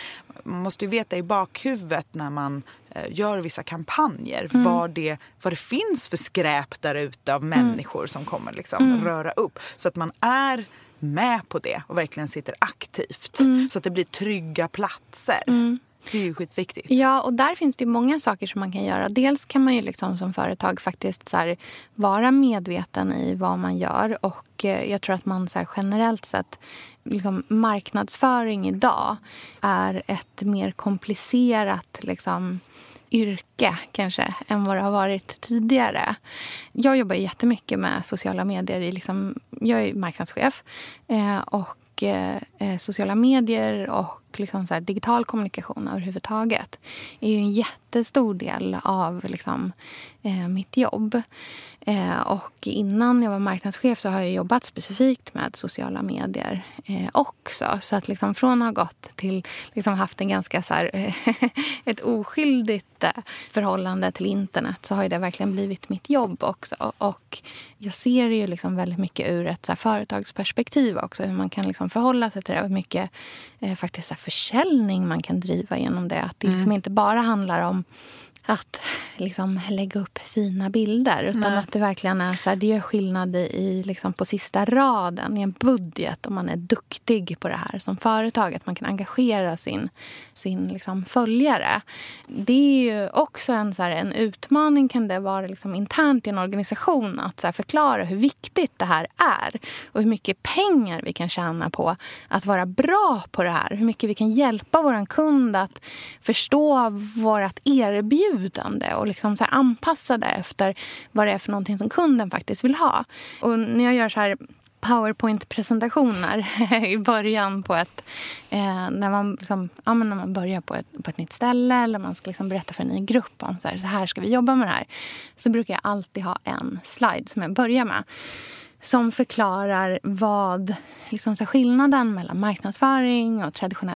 man måste ju veta i bakhuvudet när man eh, gör vissa kampanjer Mm. vad, det, vad det finns för skräp där ute Mm. av människor som kommer liksom röra upp. Så att man är med på det och verkligen sitter aktivt. Mm. Så att det blir trygga platser. Det är ju skitviktigt. Ja, och där finns det många saker som man kan göra. Dels kan man ju liksom som företag faktiskt så här, vara medveten i vad man gör. Och eh, jag tror att man så här, generellt sett, liksom, marknadsföring idag är ett mer komplicerat liksom, yrke kanske än vad det har varit tidigare. Jag jobbar jättemycket med sociala medier. I liksom, jag är marknadschef. Eh, och eh, eh sociala medier och liksom så här, digital kommunikation överhuvudtaget är ju en jättestor del av liksom, eh, mitt jobb. Eh, och innan jag var marknadschef så har jag jobbat specifikt med sociala medier eh, också. Så att liksom från att ha gått till liksom haft en ganska så här, eh, ett oskyldigt eh, förhållande till internet så har ju det verkligen blivit mitt jobb också. Och jag ser det ju liksom väldigt mycket ur ett så här, företagsperspektiv också. Hur man kan liksom förhålla sig till det. Hur mycket eh, faktiskt så här, försäljning man kan driva genom det. Att det liksom inte bara handlar om att liksom lägga upp fina bilder. Utan att det verkligen är så här, det gör skillnad i, liksom på sista raden i en budget om man är duktig på det här som företag. Att man kan engagera sin, sin liksom följare. Det är ju också en, så här, en utmaning kan det vara liksom internt i en organisation att så här, förklara hur viktigt det här är. Och hur mycket pengar vi kan tjäna på att vara bra på det här. Hur mycket vi kan hjälpa vår kund att förstå vårt erbjudande och liksom så här anpassade efter vad det är för någonting som kunden faktiskt vill ha. Och när jag gör så här Powerpoint-presentationer i början på ett... Eh, när, man liksom, ja, men när man börjar på ett, på ett nytt ställe eller man ska liksom berätta för en ny grupp om så här, så här ska vi jobba med det här. Så brukar jag alltid ha en slide som jag börjar med som förklarar vad liksom så skillnaden mellan marknadsföring och traditionell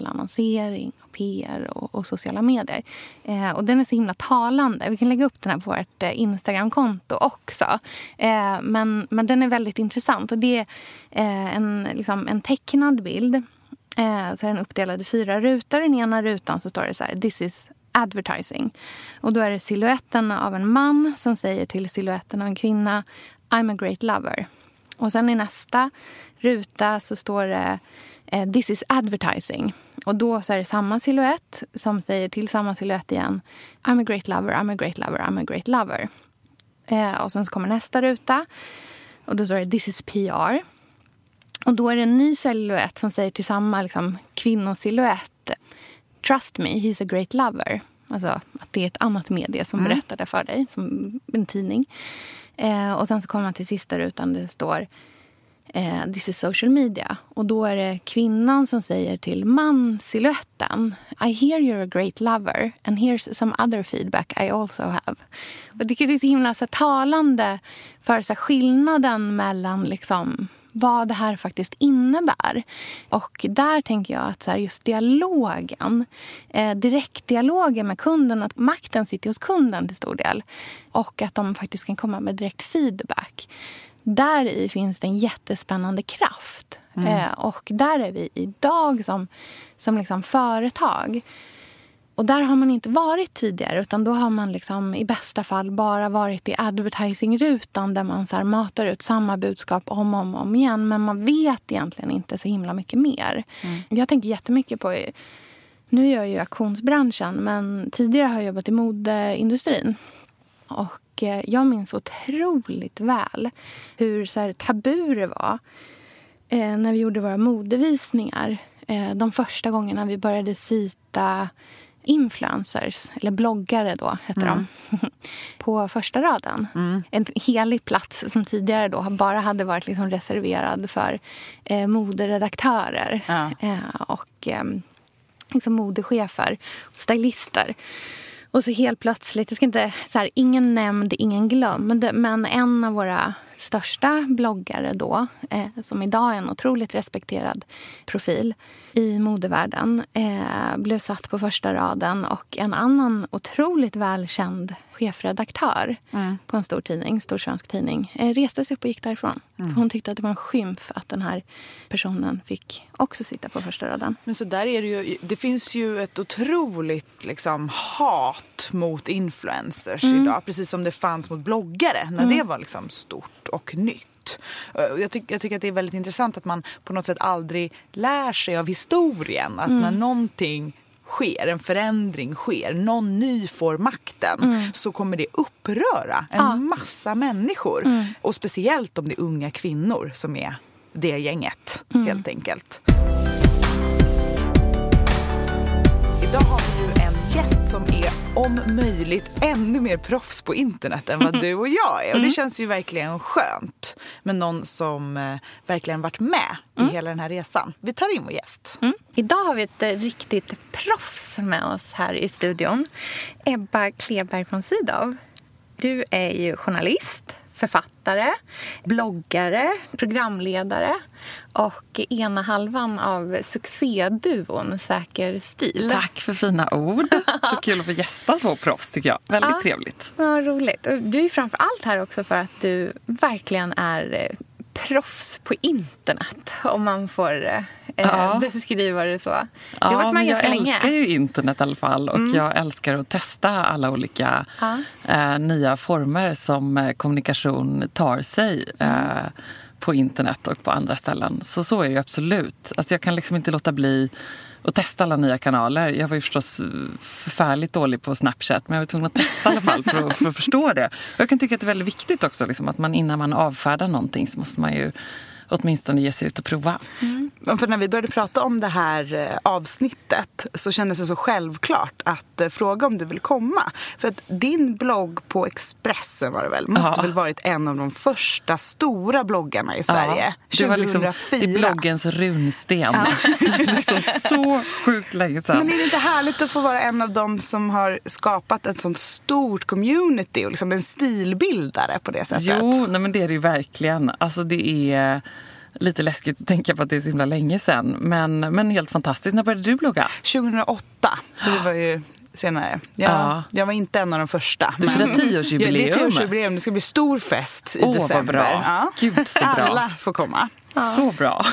Annonsering, och PR och, och sociala medier. Eh, och Den är så himla talande. Vi kan lägga upp den här på vårt eh, Instagramkonto också. Eh, men, men den är väldigt intressant. Och Det är eh, en, liksom, en tecknad bild. Eh, så är den uppdelad i fyra rutor. I den ena rutan så står det så här, This is advertising. Och då är det siluetten av en man som säger till siluetten av en kvinna I'm a great lover. Och sen i nästa ruta så står det eh, This is advertising. Och då så är det samma siluett som säger till samma siluett igen I'm a great lover, I'm a great lover, I'm a great lover. Eh, och sen så kommer nästa ruta och då står det This is PR. Och då är det en ny silhuett som säger till samma liksom, kvinnosiluett Trust me, he's a great lover. Alltså att det är ett annat medie som mm. berättar det för dig, som en tidning. Eh, och sen så kommer man till sista rutan där det står eh, This is social media. Och då är det kvinnan som säger till mansiluetten I hear you're a great lover and here's some other feedback I also have. Och det är så himla så talande för så skillnaden mellan liksom vad det här faktiskt innebär. Och där tänker jag att så just dialogen, eh, direktdialogen med kunden, att makten sitter hos kunden till stor del. Och att de faktiskt kan komma med direkt feedback där i finns det en jättespännande kraft. Mm. Eh, och där är vi idag som, som liksom företag. Och där har man inte varit tidigare. utan Då har man liksom i bästa fall bara varit i advertising-rutan där man så matar ut samma budskap om och om, om igen. Men man vet egentligen inte så himla mycket mer. Mm. Jag tänker jättemycket på... Nu är jag ju auktionsbranschen, men tidigare har jag jobbat i modeindustrin. Och och eh, jag minns otroligt väl hur så här, tabu det var eh, när vi gjorde våra modevisningar. Eh, de första gångerna vi började sita influencers, eller bloggare då hette mm. de, på första raden. Mm. En helig plats som tidigare då bara hade varit liksom reserverad för eh, moderedaktörer ja. eh, och eh, liksom modechefer, stylister. Och så helt plötsligt, jag ska inte, så här, ingen nämnd, ingen glömd, men en av våra största bloggare då, eh, som idag är en otroligt respekterad profil i modevärlden, eh, blev satt på första raden och en annan otroligt välkänd chefredaktör mm. på en stor tidning, stor svensk tidning, eh, reste sig upp och gick därifrån. Mm. För hon tyckte att det var en skymf att den här personen fick också sitta på första raden. Men så där är det ju, det finns ju ett otroligt liksom, hat mot influencers mm. idag. Precis som det fanns mot bloggare när mm. det var liksom stort och nytt. Jag, ty jag, tycker att det är väldigt intressant att man på något sätt aldrig lär sig av historien. Att mm. när någonting sker, en förändring sker, någon ny får makten mm. så kommer det uppröra en ja. massa människor. Mm. Och speciellt om det är unga kvinnor som är det gänget mm. helt enkelt. Idag som är om möjligt ännu mer proffs på internet än vad du och jag är. Och det mm. känns ju verkligen skönt med någon som eh, verkligen varit med mm. i hela den här resan. Vi tar in vår gäst. Mm. Idag har vi ett eh, riktigt proffs med oss här i studion. Ebba Kleberg från Sydow. du är ju journalist, författare, bloggare, programledare och ena halvan av succéduon Säker stil. Tack för fina ord. Så kul att få gästa två proffs tycker jag. Väldigt Ja. trevligt. Ja, roligt. Och du är framför allt här också för att du verkligen är eh, proffs på internet, om man får eh, Ja. beskriva det så. Du har varit med jag ganska länge. älskar ju internet i alla fall och Mm. jag älskar att testa alla olika Ja. eh, nya former som eh, kommunikation tar sig eh, på internet och på andra ställen. Så så är det ju absolut. Alltså jag kan liksom inte låta bli att testa alla nya kanaler. Jag var ju förstås eh, förfärligt dålig på Snapchat men jag var tvungen att testa i alla fall för att, för att förstå det. Och jag kan tycka att det är väldigt viktigt också liksom, att man innan man avfärdar någonting så måste man ju åtminstone ge sig ut och prova. För när vi började prata om det här eh, avsnittet så kändes det så självklart att eh, fråga om du vill komma. För att din blogg på Expressen var det väl, måste Ja. väl varit en av de första stora bloggarna i Sverige. Ja, det var liksom 2004. det är bloggens runsten. liksom så sjukt länge sedan. Men är det inte härligt att få vara en av dem som har skapat ett sånt stort community och liksom en stilbildare på det sättet? Jo, nej men det är det ju verkligen. Alltså det är lite läskigt att tänka på att det är så himla länge sedan. Men, men helt fantastiskt. När började du blogga? 2008, så det var ju senare. Jag, Ja. jag var inte en av de första. Du firar tioårsjubileum. Ja, det är tioårsjubileum. Det ska bli stor fest i vad december. bra. Ja. Gud, så bra. Alla får komma. Så bra.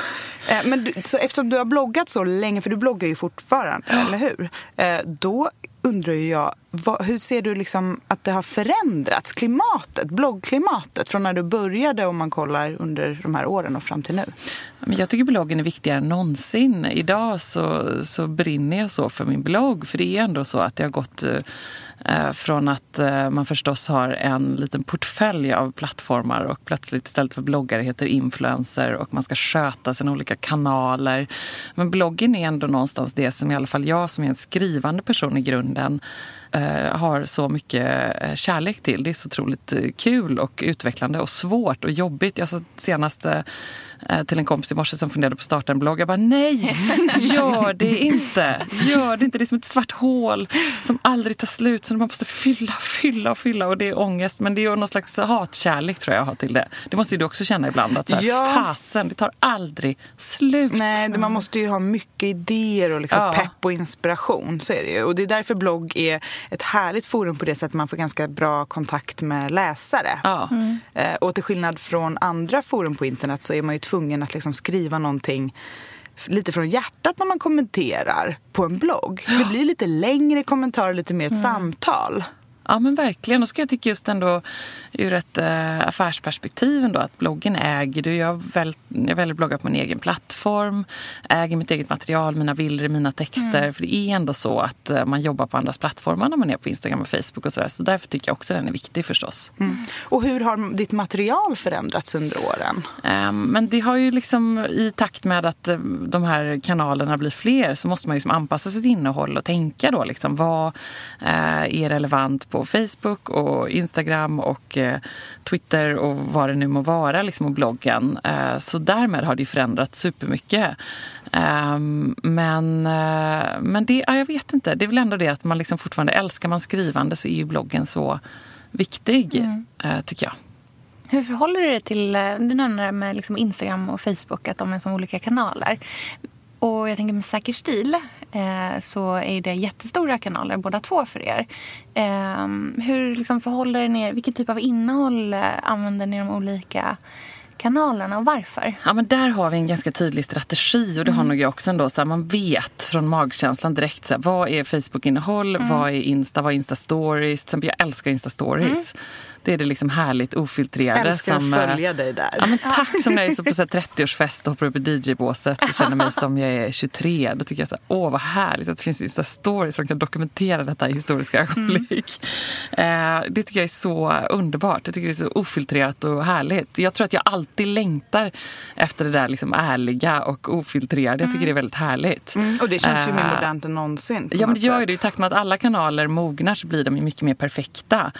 Eh, Men du, så eftersom du har bloggat så länge, för du bloggar ju fortfarande, eller hur? Eh, Då undrar ju jag, vad, hur ser du liksom att det har förändrats, klimatet, bloggklimatet, från när du började om man kollar under de här åren och fram till nu? Jag tycker bloggen är viktigare än någonsin. Idag så, så brinner jag så för min blogg. För det är ändå så att det har gått eh, eh, från att eh, man förstås har en liten portfölj av plattformar och plötsligt istället för bloggare heter influencer och man ska sköta sina olika kanaler. Men bloggen är ändå någonstans det som i alla fall jag som är en skrivande person i grunden eh, har så mycket eh, kärlek till. Det är så otroligt eh, kul och utvecklande och svårt och jobbigt. Jag sa senaste eh, till en kompis i morse som funderade på att starta en blogg. Jag bara nej, gör det inte. Gör det inte. Det är som ett svart hål som aldrig tar slut. Så man måste fylla, fylla och fylla. Och det är ångest. Men det är någon slags hatkärlek tror jag jag har till det. Det måste ju du också känna ibland. Att så här, Ja. fasen, det tar aldrig slut. Nej, man måste ju ha mycket idéer och liksom Ja. pepp och inspiration. Så är det ju. Och det är därför blogg är ett härligt forum på det sättet man får ganska bra kontakt med läsare. Ja. Eh, Och till skillnad från andra forum på internet så är man ju tvungen att liksom skriva någonting lite från hjärtat när man kommenterar på en blogg. Det blir lite längre kommentarer, lite mer ett samtal. Ja men verkligen. Och så kan jag tycka just ändå ur ett äh, affärsperspektiv ändå att bloggen äger du. Jag, väl, jag väljer att blogga på min egen plattform. Äger mitt eget material, mina bilder, mina texter. För det är ändå så att äh, man jobbar på andras plattformar när man är på Instagram och Facebook och sådär. Så därför tycker jag också den är viktig förstås. Och hur har ditt material förändrats under åren? Ehm, Men det har ju liksom i takt med att eh, de här kanalerna blir fler så måste man liksom anpassa sitt innehåll och tänka då liksom vad eh, är relevant på Facebook och Instagram och eh, Twitter och vad det nu må vara liksom och bloggen. Eh, Så därmed har det förändrats supermycket. Ehm, Men, eh, men det, ja, jag vet inte, det är väl ändå det att man liksom fortfarande älskar man skrivande så är ju bloggen så viktig, eh, tycker jag. Hur förhåller du dig till, eh, du nämner det med liksom Instagram och Facebook, att de är som olika kanaler. Och jag tänker med Säker stil eh, så är det jättestora kanaler båda två för er. Eh, hur liksom förhåller ni er, vilken typ av innehåll eh, använder ni de olika kanalerna och varför? Ja, men där har vi en ganska tydlig strategi och det har nog jag också ändå. Så här, man vet från magkänslan direkt så här, vad är Facebook-innehåll, vad är Insta, vad är Insta-stories. Till exempel, jag älskar Insta-stories. Det är det liksom härligt ofiltrerade. Älskar som, att eh, följa dig där. Ja, men tack som när jag är så på så här 30-årsfest och hoppar upp i DJ-båset och känner mig som jag är 23. Då tycker jag så här, åh vad härligt att det finns Insta-stories som kan dokumentera detta historiska ögonblick. Eh, det tycker jag är så underbart. Jag tycker det är så ofiltrerat och härligt. Jag tror att jag alltid längtar efter det där liksom ärliga och ofiltrerade. Jag tycker det är väldigt härligt. Mm, och det känns ju mer Eh, modernt än någonsin. Ja, men det gör ju det. I takt med att alla kanaler mognar så blir de mycket mer perfekta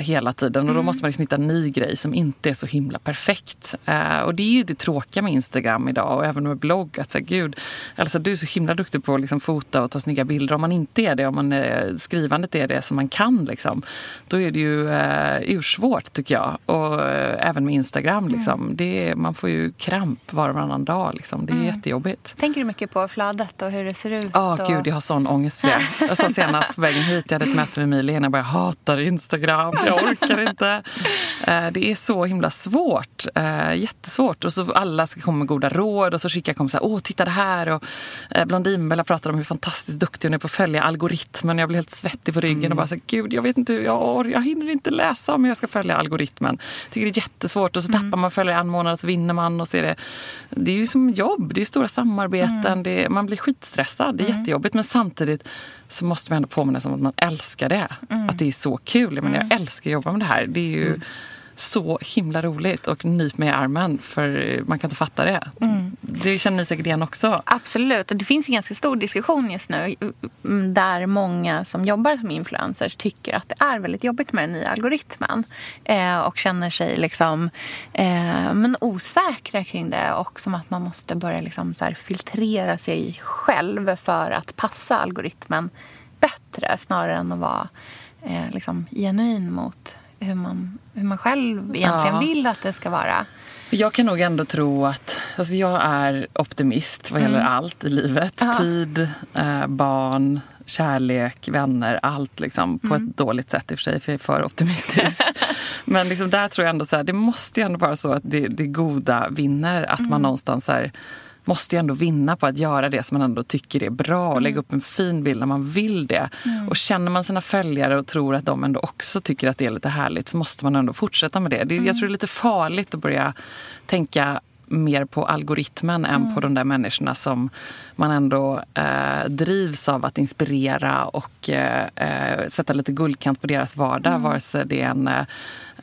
hela tiden. Tiden och då måste man liksom hitta en ny grej som inte är så himla perfekt. Eh, och det är ju det tråkiga med Instagram idag och även med blogg. Att säga, gud, alltså, du är så himla duktig på att liksom, fota och ta snygga bilder. Om man inte är det, om man, eh, skrivandet är det som man kan, liksom, då är det ju eh, ursvårt tycker jag. Och eh, även med Instagram. Liksom. Mm. Det, man får ju kramp var och varannan dag. Liksom. Det är Mm. jättejobbigt. Tänker du mycket på flödet och hur det ser ut? Ja, och... gud, jag har sån ångest för det. Jag sa senast på vägen hit, jag hade ett möte med Emilie, och jag bara, jag hatar Instagram, jag orkar inte. Eh, Det är så himla svårt, eh, jättesvårt. Och så alla ska komma med goda råd och så skickar kompisar, åh titta det här. Och eh, Blondinbella pratar om hur fantastiskt duktig hon är på att följa algoritmen. Jag blir helt svettig på ryggen och bara så här, gud jag vet inte, jag, jag hinner inte läsa om jag ska följa algoritmen. Tycker det är jättesvårt och så tappar man följare en månad så vinner man och så är det, det är ju som jobb, det är stora samarbeten, det är, man blir skitstressad, det är jättejobbigt men samtidigt så måste man ändå påminna sig om att man älskar det. Att det är så kul. Jag, menar, jag älskar att jobba med det här. Det är ju så himla roligt och nyp mig i armen för man kan inte fatta det. Det känner ni säkert igen också. Absolut. Och det finns en ganska stor diskussion just nu mm, där många som jobbar som influencers tycker att det är väldigt jobbigt med den nya algoritmen eh, och känner sig liksom, eh, men osäkra kring det och som att man måste börja liksom så filtrera sig själv för att passa algoritmen bättre snarare än att vara eh, liksom genuin mot hur man, hur man själv egentligen Ja. vill att det ska vara. Jag kan nog ändå tro att alltså jag är optimist vad gäller allt i livet. Ja. Tid, eh, barn, kärlek, vänner, allt liksom. På ett dåligt sätt i och för sig, för jag är för optimistisk. Men liksom där tror jag ändå så här, det måste ju ändå vara så att det, det goda vinner. Att man någonstans så här, måste ju ändå vinna på att göra det som man ändå tycker är bra och lägga upp en fin bild när man vill det. Och känner man sina följare och tror att de ändå också tycker att det är lite härligt så måste man ändå fortsätta med det. det Jag tror det är lite farligt att börja tänka mer på algoritmen än på de där människorna som man ändå eh, drivs av att inspirera och eh, eh, sätta lite guldkant på deras vardag. Vare sig det är en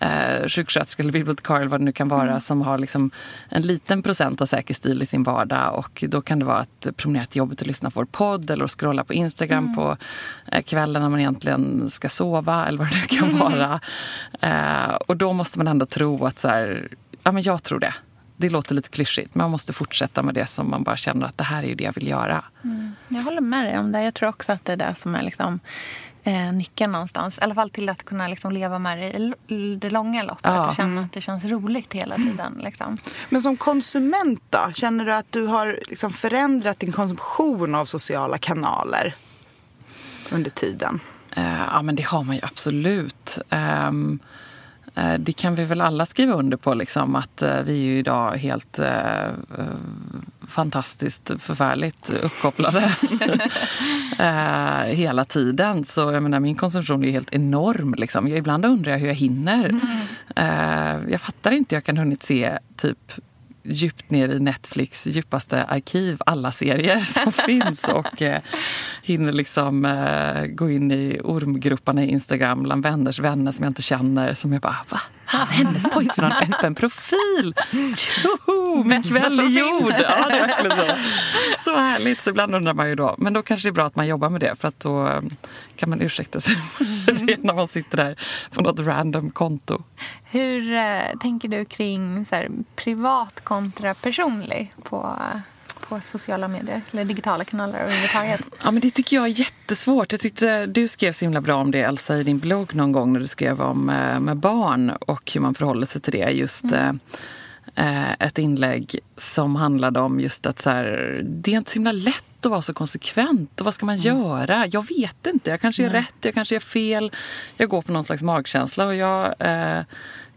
eh, sjuksköterska eller bibliotekar eller vad det nu kan vara som har liksom en liten procent av säker stil i sin vardag. Och då kan det vara att promenera till jobbet och lyssna på vår podd eller att scrolla på Instagram på eh, kvällen när man egentligen ska sova eller vad det nu kan vara. Eh, och då måste man ändå tro att så här, ja men jag tror det. Det låter lite klyschigt, men man måste fortsätta med det som man bara känner att det här är ju det jag vill göra. Jag håller med dig om det. Jag tror också att det är det som är liksom, eh, nyckeln någonstans. I alla fall till att kunna liksom leva med det i det långa loppet Ja. och känna att det känns roligt hela tiden. Liksom. Men som konsument då? Känner du att du har liksom förändrat din konsumtion av sociala kanaler under tiden? Eh, ja, men det har man ju absolut. Eh, det kan vi väl alla skriva under på, liksom, att eh, vi är ju idag helt eh, eh, fantastiskt förfärligt uppkopplade eh, hela tiden. Så jag menar, min konsumtion är ju helt enorm. Liksom. Jag, ibland undrar jag hur jag hinner. Eh, jag fattar inte hur jag kan hunnit se typ djupt ner i Netflix djupaste arkiv alla serier som finns och eh, hinner liksom eh, gå in i ormgroparna i Instagram bland vänners vänner som jag inte känner som jag bara, va? Har hennes pojkvän har en öppen profil? Kväll är gjord! Ja, det är verkligen så. Så härligt! Så ibland undrar man ju då, men då kanske det är bra att man jobbar med det för att då eh, kan man ursäkta sig för det när man sitter där på något random konto. Hur eh, tänker du kring så här, privat kontra personlig på, på sociala medier eller digitala kanaler överhuvudtaget? Ja, men det tycker jag är jättesvårt. Jag tyckte du skrev så himla bra om det, Elsa, i din blogg någon gång när du skrev om eh, med barn och hur man förhåller sig till det. Just eh, eh, ett inlägg som handlade om just att så här, det är inte så himla lätt att vara så konsekvent. Och vad ska man göra? Jag vet inte. Jag kanske är rätt, jag kanske är fel. Jag går på någon slags magkänsla. Och jag eh,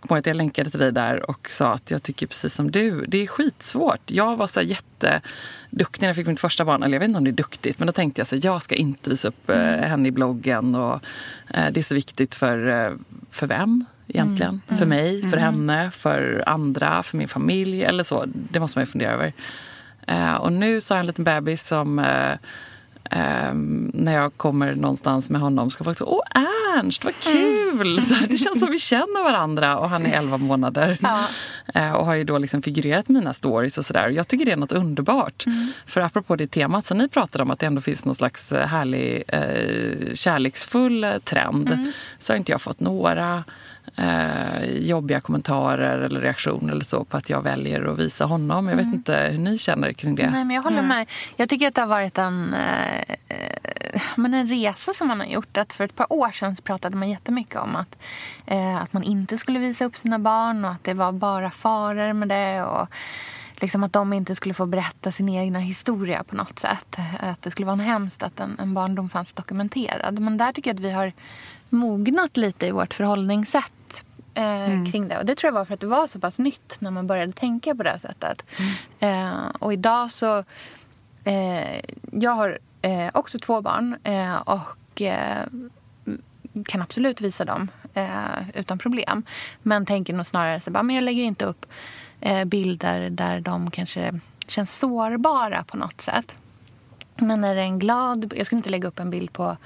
kommer att jag länkade till dig där och sa att jag tycker precis som du. Det är skitsvårt. Jag var så jätteduktig när jag fick mitt första barn. Eller jag vet inte om det är duktigt, men då tänkte jag så här, jag ska inte visa upp eh, henne i bloggen. Och, eh, det är så viktigt för, eh, för vem egentligen? För mig, för henne, för andra, för min familj eller så. Det måste man ju fundera över. Eh, och nu så har jag en liten bebis som eh, ehm, när jag kommer någonstans med honom ska folk säga Åh Ernst, vad kul! Så här, det känns som vi känner varandra och han är 11 månader. Ja. Eh, och har ju då liksom figurerat mina stories och sådär. Jag tycker det är något underbart. För apropå det temat som ni pratade om att det ändå finns någon slags eh, härlig eh, kärleksfull eh, trend. Så har inte jag fått några eh, jobbiga kommerarer eller reaktioner eller så på att jag väljer att visa honom. Jag vet Mm. inte hur ni känner kring det. Nej, men jag håller med. Jag tycker att det har varit en, eh, men en resa som man har gjort. Att för ett par år sedan så pratade man jättemycket om att, eh, att man inte skulle visa upp sina barn och att det var bara faror med det. Och liksom att de inte skulle få berätta sin egna historia på något sätt. Att det skulle vara hemskt att en, en barndom fanns dokumenterad. Men där tycker jag att vi har mognat lite i vårt förhållningssätt eh, kring det. Och det tror jag var för att det var så pass nytt när man började tänka på det här sättet. Eh, och idag så... Eh, jag har eh, också två barn eh, och eh, kan absolut visa dem utan problem. Men tänker nog snarare så bara, men jag lägger inte upp bilder där de kanske känns sårbara på något sätt. Men när det är en glad... Jag skulle inte lägga upp en bild på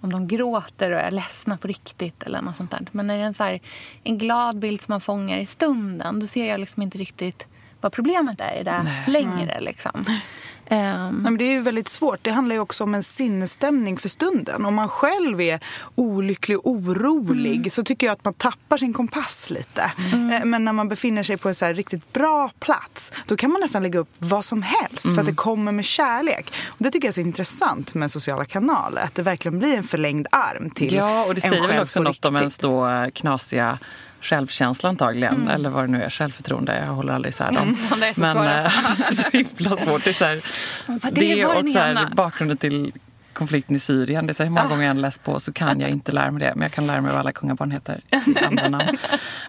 om de gråter och är ledsna på riktigt eller något sånt där. Men när det är en, så här, en glad bild som man fångar i stunden då ser jag liksom inte riktigt vad problemet är i det längre. Liksom. Ehm, Nej, men det är ju väldigt svårt. Det handlar ju också om en sinnesstämning för stunden. Om man själv är olycklig och orolig Mm. så tycker jag att man tappar sin kompass lite. Eh, Men när man befinner sig på en så riktigt bra plats då kan man nästan lägga upp vad som helst för att Mm. det kommer med kärlek. Och det tycker jag är så intressant med sociala kanaler. Att det verkligen blir en förlängd arm till Ja, och det en säger väl själv också något om riktigt. ens då knasiga självkänsla antagligen. Mm. Eller vad det nu är, självförtroende. Jag håller aldrig isär dem. Ja, det är så Men eh, så himla svårt. Det är, så här, det det och så här, bakgrunden till konflikten i Syrien. Det är så hur många gånger jag än läst på så kan jag inte lära mig det. Men jag kan lära mig vad alla kungabarn heter. i andra namn.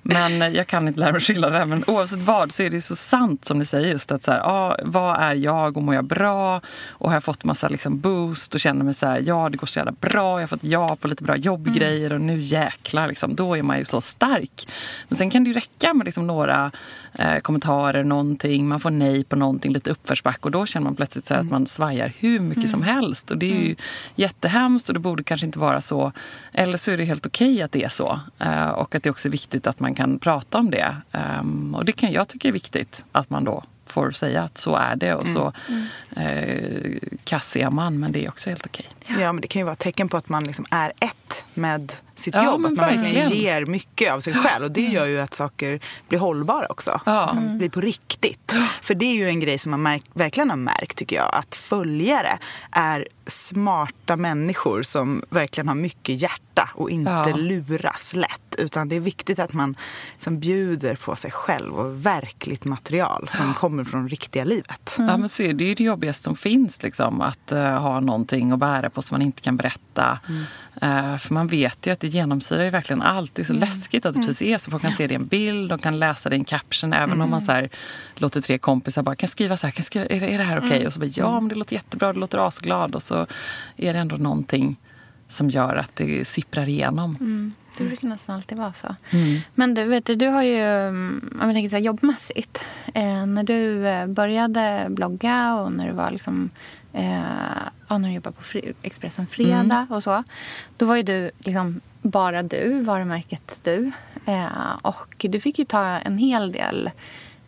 Men eh, jag kan inte lära mig skilja det. Men oavsett vad så är det ju så sant som ni säger just att så här, ah, vad är jag och mår jag bra? Och har jag fått massa liksom, boost och känner mig så här, ja det går så jävla bra. Jag har fått ja på lite bra jobbgrejer och nu jäklar liksom, då är man ju så stark. Men sen kan det ju räcka med liksom några eh, kommentarer, någonting, man får nej på någonting, lite uppförsback och då känner man plötsligt så här att man svajar hur mycket som helst. Och det är ju jättehemskt och det borde kanske inte vara så. Eller så är det helt okej att det är så. Eh, och att det också är viktigt att man kan prata om det. Ehm, och det kan jag tycka är viktigt att man då får säga att så är det och så mm. Mm eh, kass är man, men det är också helt okej. Ja, men det kan ju vara ett tecken på att man liksom är ett med sitt Ja, jobb. Att man verkligen verkligen. ger mycket av sig själv. Och det gör ju att saker blir hållbara också. Ja. Som blir på riktigt. För det är ju en grej som man märk- verkligen har märkt, tycker jag. Att följare är smarta människor som verkligen har mycket hjärta och inte Ja. luras lätt. Utan det är viktigt att man som bjuder på sig själv och verkligt material som kommer från riktiga livet. Ja, men så är det ju det jobbigaste som finns, liksom, att eh, ha någonting att bära på som man inte kan berätta. Eh, för man vet ju att det genomsyrar ju verkligen allt. Det är så läskigt att det precis är så. Folk kan se det i en bild, de kan läsa det i en caption. Även om man så här, låter tre kompisar bara, kan skriva så här, kan skriva, är, det, är det här okej? Och så bara, ja men det låter jättebra, det låter asglad. Och så är det ändå någonting som gör att det sipprar igenom. Mm. Det brukar nästan alltid vara så. Men du, vet, du, du har ju, mm, om jag tänker så här, jobbmässigt. Eh, när du eh, började blogga och när du var liksom, eh, ja, när du jobbade på fri, Expressen Fredag och så. Då var ju du liksom bara du, varumärket du. Eh, och du fick ju ta en hel del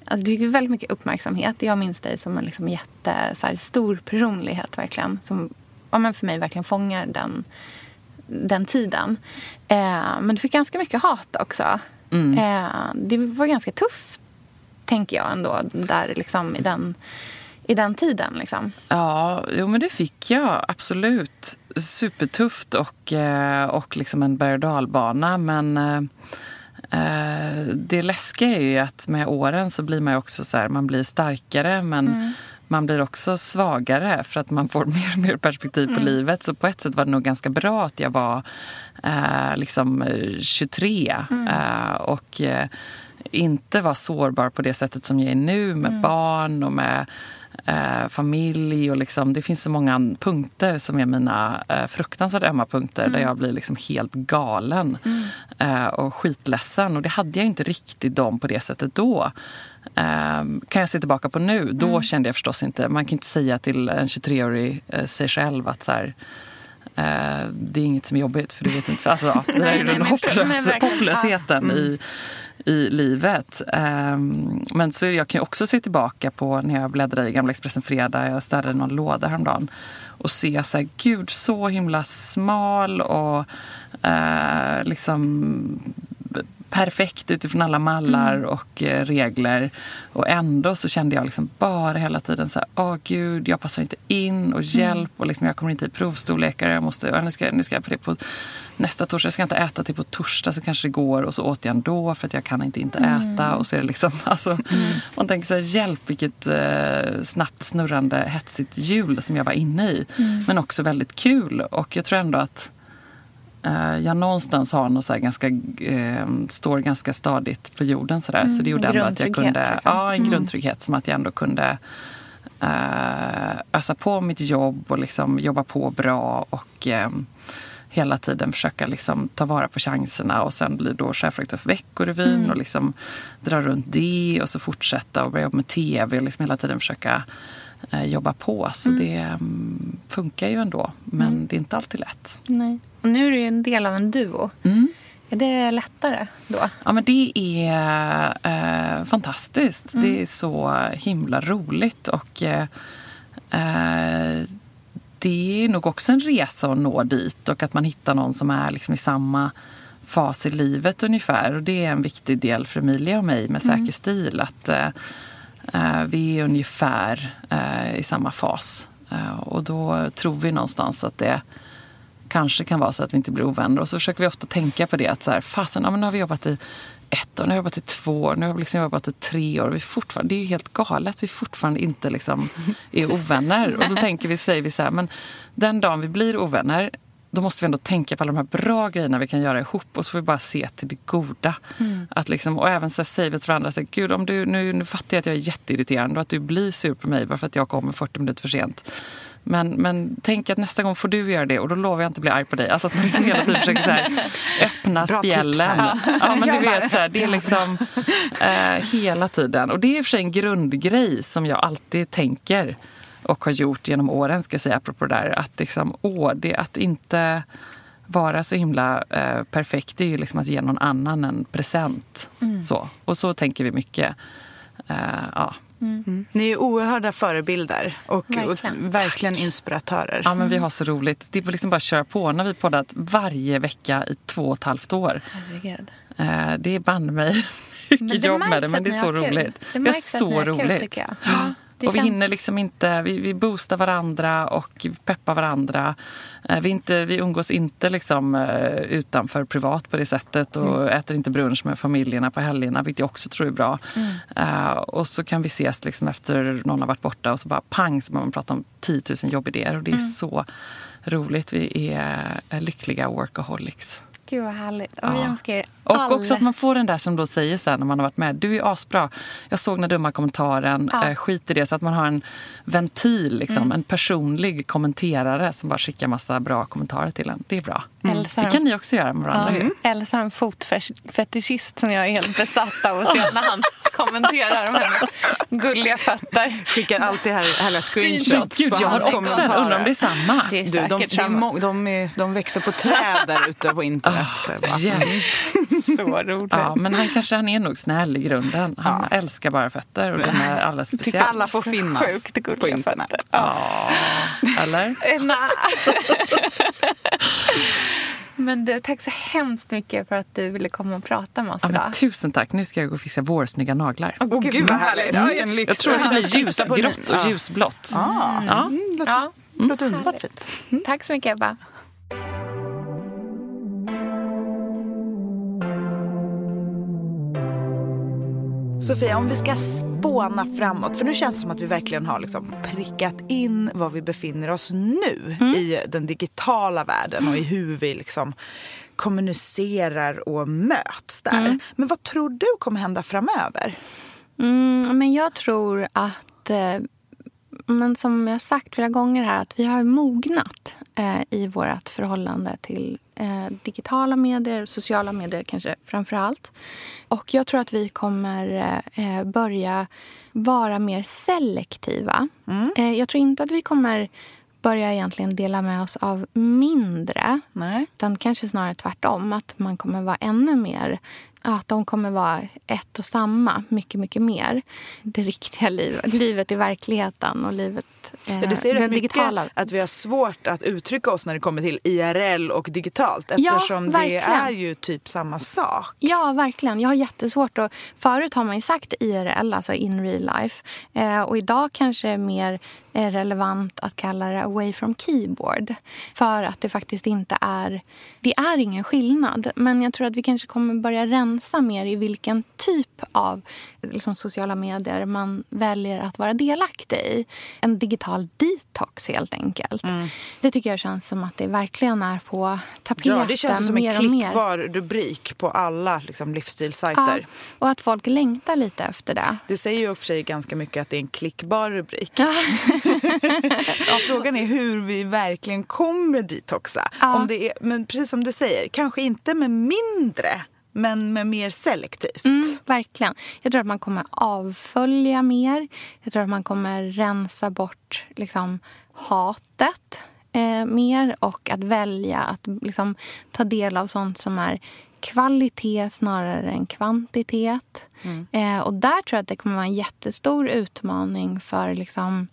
Alltså, du fick ju väldigt mycket uppmärksamhet. Jag minns dig som en liksom jätte, så här, stor personlighet verkligen. Som ja, men för mig verkligen fångar den, den tiden. Eh, men du fick ganska mycket hat också. Eh, det var ganska tufft, tänker jag ändå, där liksom, i, den, i den tiden. Liksom. Ja, jo, men det fick jag absolut. Supertufft och, eh, och liksom en berg och dalbana. Men eh, eh, det läskiga är ju att med åren så blir man också så här, man blir starkare men man blir också svagare för att man får mer och mer perspektiv på livet. Så på ett sätt var det nog ganska bra att jag var eh, liksom eh, 23 eh, och eh, inte var sårbar på det sättet som jag är nu med barn och med eh, familj. Och liksom, det finns så många punkter som är mina eh, fruktansvärt ömma punkter där jag blir liksom helt galen eh, och skitledsen. Och det hade jag inte riktigt dem på det sättet då. Eh, kan jag se tillbaka på nu, då kände jag förstås inte... Man kan inte säga till en 23-årig eh, sig själv att så här, eh, det är inget som är jobbigt, för du vet inte. Alltså, ja, det där är den hopplös, hopplösheten i, i livet. Ehm, men så jag kan ju också se tillbaka på när jag bläddrade i Gamla Expressen Fredag. Jag städade någon låda häromdagen. Och se så här, gud så himla smal och eh, liksom perfekt utifrån alla mallar och eh, regler. Och ändå så kände jag liksom bara hela tiden så här, åh gud, jag passar inte in och hjälp och liksom, jag kommer inte i provstorlekar. Jag måste, nu ska, nu ska jag på det på nästa torsdag. Jag ska inte äta till på torsdag så kanske det går och så åt jag ändå för att jag kan inte inte äta. Och så är det liksom, alltså, Man tänker så här, hjälp vilket eh, snabbt snurrande hetsigt hjul som jag var inne i. Men också väldigt kul och jag tror ändå att jag någonstans har något så ganska, eh, står ganska stadigt på jorden. Så, där. så det gjorde ändå att jag kunde, liksom. ja en grundtrygghet som att jag ändå kunde eh, ösa på mitt jobb och liksom jobba på bra och eh, hela tiden försöka liksom ta vara på chanserna och sen blir då chefredaktör för Veckorevyn och liksom dra runt det och så fortsätta och börja jobba med tv och liksom hela tiden försöka eh, jobba på. Så det mm, funkar ju ändå, men det är inte alltid lätt. Nej. Och nu är du en del av en duo. Är det lättare då? Ja, men det är eh, fantastiskt. Det är så himla roligt. Och eh, eh, Det är nog också en resa att nå dit och att man hittar någon som är liksom i samma fas i livet ungefär. Och Det är en viktig del för Emilia och mig med Säker stil. Att eh, eh, Vi är ungefär eh, i samma fas. Och då tror vi någonstans att det kanske kan vara så att vi inte blir ovänner. Och så försöker vi ofta tänka på det att så här, fasen, ja, men nu har vi jobbat i ett år, nu har vi jobbat i två år, nu har vi liksom jobbat i tre år. Vi fortfarande, det är ju helt galet, vi fortfarande inte liksom är ovänner. Och så tänker vi, säger vi så här, men den dagen vi blir ovänner då måste vi ändå tänka på alla de här bra grejerna vi kan göra ihop och så får vi bara se till det goda. Att liksom, och även så säger vi till varandra, så här, Gud, om du, nu, nu fattar jag att jag är jätteirriterande och att du blir sur på mig bara för att jag kommer 40 minuter för sent. Men, men tänk att nästa gång får du göra det och då lovar jag inte bli arg på dig. Alltså att man liksom hela tiden försöker så här, öppna Bra spjällen. här. Ja, men du vet, så här, det är liksom eh, hela tiden. Och det är i och för sig en grundgrej som jag alltid tänker och har gjort genom åren, ska jag säga, apropå det där. Att, liksom, åh, det, att inte vara så himla eh, perfekt, det är ju liksom att ge någon annan en present. Så. Och så tänker vi mycket. Eh, ja. Ni är oerhörda förebilder och och Verkligen. verkligen, inspiratörer. Ja, men vi har så roligt. Det är liksom bara att köra på. När vi poddat varje vecka i två och ett halvt år. Herregud. Eh, det är banne mig mycket det jobb med det, men det är så kul. roligt. Det att ni så har kul, roligt. tycker jag. Ja, det och vi känns- hinner liksom inte, vi, vi boostar varandra och peppar varandra. Eh, Vi, inte, vi umgås inte liksom, eh, utanför privat på det sättet och Mm. äter inte brunch med familjerna på helgerna, vilket jag också tror är bra. Mm. Eh, och så kan vi ses liksom efter någon har varit borta och så bara pang så börjar man prata om 10 000 jobbidéer och det är Mm. så roligt. Vi är lyckliga workaholics. Gud vad härligt. Och vi Ja. önskar er Och alla... också att man får den där som då säger sen när man har varit med. Du är asbra. Jag såg den dumma kommentaren. Ja. Eh, skit i det. Så att man har en ventil, liksom, en personlig kommenterare som bara skickar massa bra kommentarer till en. Det är bra. Elsa, Det kan ni också göra med varandra. ju. Elsa är en fotfetischist som jag är helt besatt av att se när han kommenterar om hennes gulliga fötter. Skickar alltid här, härliga screenshots Gud, på jag hans har också. kommentarer. Undrar om det är samma. Det är Du, de, de, är, de växer på träd där ute på internet. Så jag bara, Hjälp. Så roligt. Ja, men han kanske han är nog snäll i grunden. Han älskar bara fötter och de är alldeles speciellt. Alla får finnas Sjukt på internet. fötter. Ja, eller? Eh. Men du, tack så hemskt mycket för att du ville komma och prata med oss Ja, idag. tusen tack. Nu ska jag gå och fixa vårsnygga naglar. Åh, Åh, gud vad härligt. Ja, lyx. Jag tror att det blir ljusgrått och Ja. ljusblått. Ah, Ja. mm, låter, Ja, låter underbart fint. tack så mycket Ebba. Sofia, om vi ska spåna framåt, för nu känns det som att vi verkligen har liksom prickat in var vi befinner oss nu i den digitala världen och i hur vi liksom kommunicerar och möts där. Men vad tror du kommer hända framöver? Mm, men jag tror att, eh, men som jag sagt flera gånger här, att vi har mognat eh, i vårt förhållande till eh, digitala medier, sociala medier kanske framför allt. Och jag tror att vi kommer eh, börja vara mer selektiva. Eh, jag tror inte att vi kommer börja egentligen dela med oss av mindre. Nej. Utan kanske snarare tvärtom, att man kommer vara ännu mer att de kommer vara ett och samma mycket, mycket mer. Det riktiga livet, livet i verkligheten och livet eh, Ja, det säger den digitala. att vi har svårt att uttrycka oss när det kommer till IRL och digitalt eftersom det verkligen. är ju typ samma sak. Ja, verkligen. Jag har jättesvårt att... Förut har man ju sagt IRL, alltså in real life. Eh, och idag kanske det är mer eh, relevant att kalla det away from keyboard. För att det faktiskt inte är... Det är ingen skillnad. Men jag tror att vi kanske kommer börja rensa mer i vilken typ av liksom, sociala medier man väljer att vara delaktig i. En digital detox, helt enkelt. Det tycker jag känns som att det verkligen är på tapeten Ja, det känns som en klickbar rubrik på alla liksom, livsstilssajter. Ja, och att folk längtar lite efter det. Det säger ju och för sig ganska mycket att det är en klickbar rubrik. ja, frågan är hur vi verkligen kommer detoxa. Ja. Om det är, men precis som du säger, kanske inte med mindre, men med mer selektivt. Mm, verkligen. Jag tror att man kommer avfölja mer. Jag tror att man kommer rensa bort liksom, hatet eh, mer och att välja att liksom, ta del av sånt som är kvalitet snarare än kvantitet. Eh, och där tror jag att det kommer vara en jättestor utmaning för liksom,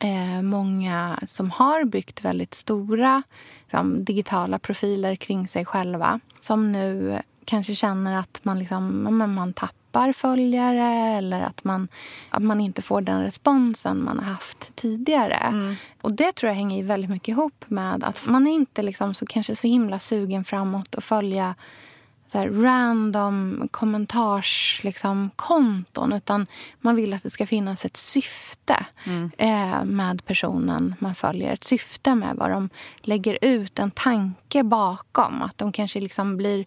eh, många som har byggt väldigt stora liksom, digitala profiler kring sig själva. Som nu kanske känner att man, liksom, man tappar följare eller att man, att man inte får den responsen man har haft tidigare. Och Det tror jag hänger väldigt mycket ihop med att man är inte liksom så, kanske så himla sugen framåt att följa så random kommentarskonton liksom, konton, utan man vill att det ska finnas ett syfte eh, med personen man följer. Ett syfte med vad de lägger ut, en tanke bakom. Att de kanske liksom blir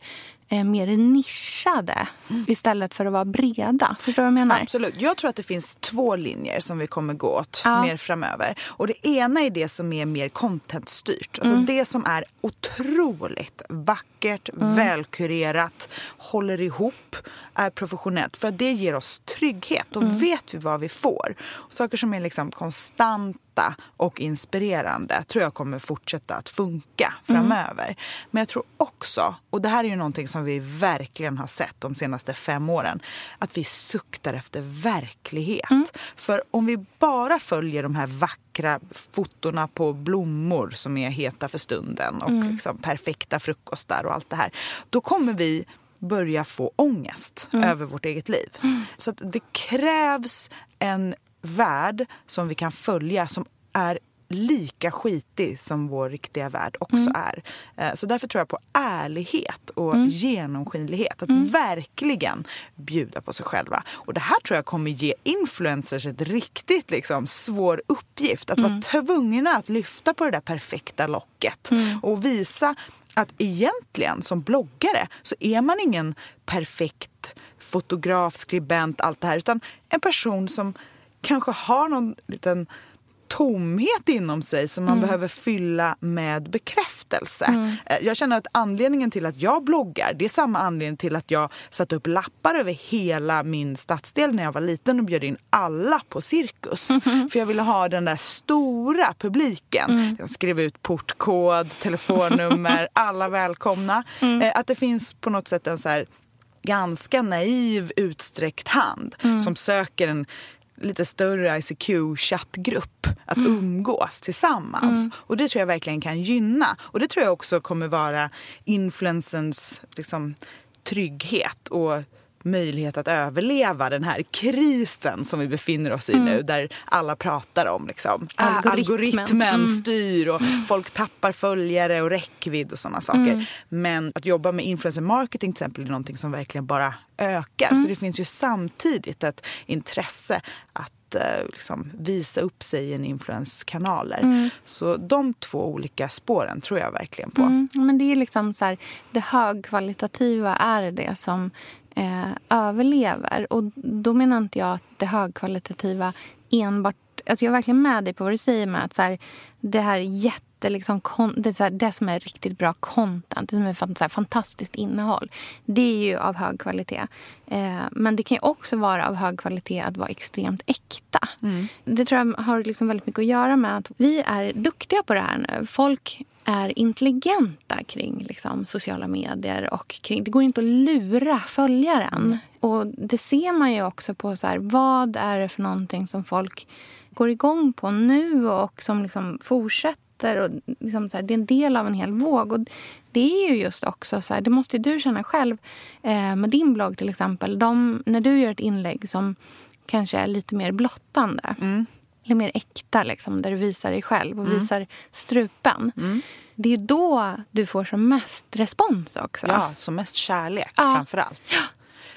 eh, mer nischade istället för att vara breda. Förstår du vad jag menar? Absolut. Jag tror att det finns två linjer som vi kommer gå åt Ja. mer framöver. Och det ena är det som är mer contentstyrt. Alltså det som är otroligt vackert, välkurerat, håller ihop, är professionellt. För det ger oss trygghet. Då vet vi vad vi får. Och saker som är liksom konstanta och inspirerande tror jag kommer fortsätta att funka framöver. Men jag tror också, och det här är ju någonting som vi verkligen har sett de senaste fem åren, att vi suktar efter verklighet. För om vi bara följer de här vackra fotona på blommor som är heta för stunden och liksom perfekta frukostar och allt det här, då kommer vi börja få ångest över vårt eget liv. Så att det krävs en värld som vi kan följa som är lika skitig som vår riktiga värld också är. Eh, Så därför tror jag på ärlighet och genomskinlighet. Att verkligen bjuda på sig själva. Och det här tror jag kommer ge influencers ett riktigt liksom, svår uppgift. Att vara tvungna att lyfta på det där perfekta locket och visa att egentligen som bloggare så är man ingen perfekt fotograf, skribent, allt det här. Utan en person som kanske har någon liten tomhet inom sig som man behöver fylla med bekräftelse. Eh, Jag känner att anledningen till att jag bloggar det är samma anledning till att jag satte upp lappar över hela min stadsdel när jag var liten och bjöd in alla på cirkus. För jag ville ha den där stora publiken. Jag skrev ut portkod, telefonnummer, alla välkomna. Eh, Att det finns på något sätt en så här ganska naiv utsträckt hand som söker en lite större ICQ-chattgrupp att umgås tillsammans. Och det tror jag verkligen kan gynna. Och det tror jag också kommer vara influencens liksom, trygghet och möjlighet att överleva den här krisen som vi befinner oss i nu där alla pratar om liksom, Algoritmen. algoritmen styr och folk tappar följare och räckvidd och sådana saker. Men att jobba med influencer marketing till exempel är någonting som verkligen bara ökar. Så det finns ju samtidigt ett intresse att eh, liksom, visa upp sig i en influenskanaler. Så de två olika spåren tror jag verkligen på. Mm, men det är liksom så här, det högkvalitativa är det som eh, överlever. Och då menar inte jag att det högkvalitativa enbart... Alltså jag är verkligen med dig på vad du säger med att så här, det här jätte Liksom, det, så här, det som är riktigt bra content, det som är här, fantastiskt innehåll, det är ju av hög kvalitet. Eh, men det kan också vara av hög kvalitet att vara extremt äkta. Det tror jag har liksom väldigt mycket att göra med att vi är duktiga på det här nu. Folk är intelligenta kring liksom, sociala medier. och kring, Det går inte att lura följaren. Och Det ser man ju också på så här, vad är det för någonting som folk går igång på nu och som liksom fortsätter. Och liksom så här, det är en del av en hel våg. Och det är ju just också så här, det måste du känna själv eh, med din blogg till exempel. De, när du gör ett inlägg som kanske är lite mer blottande. Mm. Eller mer äkta, liksom, där du visar dig själv och mm. visar strupen. Mm. Det är då du får som mest respons också. Ja, som mest kärlek ja. framför allt. Ja.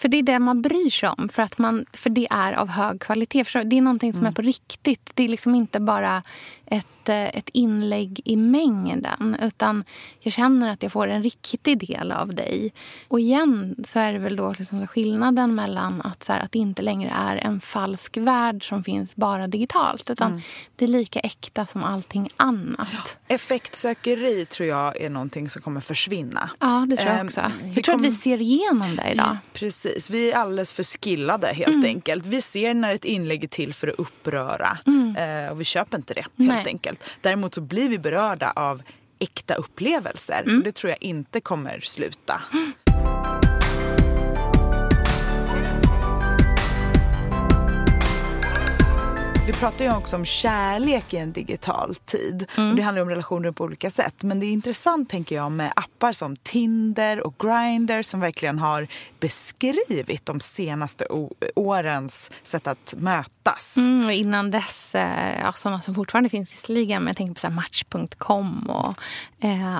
För det är det man bryr sig om, för, att man, för det är av hög kvalitet. Det är någonting som mm. är på riktigt. Det är liksom inte bara ett, eh, ett inlägg i mängden. Utan jag känner att jag får en riktig del av dig. Och igen så är det väl då liksom skillnaden mellan att, så här, att det inte längre är en falsk värld som finns bara digitalt. Utan mm. det är lika äkta som allting annat. Ja. Effektsökeri tror jag är någonting som kommer försvinna. Ja, det tror jag ehm, också. Jag tror att vi ser igenom det idag. Precis. Vi är alldeles för skillade helt mm. enkelt. Vi ser när ett inlägg är till för att uppröra. Mm. Uh, och vi köper inte det. Helt helt enkelt. Däremot så blir vi berörda av äkta upplevelser. Mm. Det tror jag inte kommer sluta. Mm. Vi pratar ju också om kärlek i en digital tid. Mm. Och det handlar om relationer på olika sätt. Men det är intressant tänker jag med appar som Tinder och Grindr som verkligen har beskrivit de senaste årens sätt att mötas. Mm, och innan dess, eh, ja, sådana som fortfarande finns visserligen, men jag tänker på så Match.com och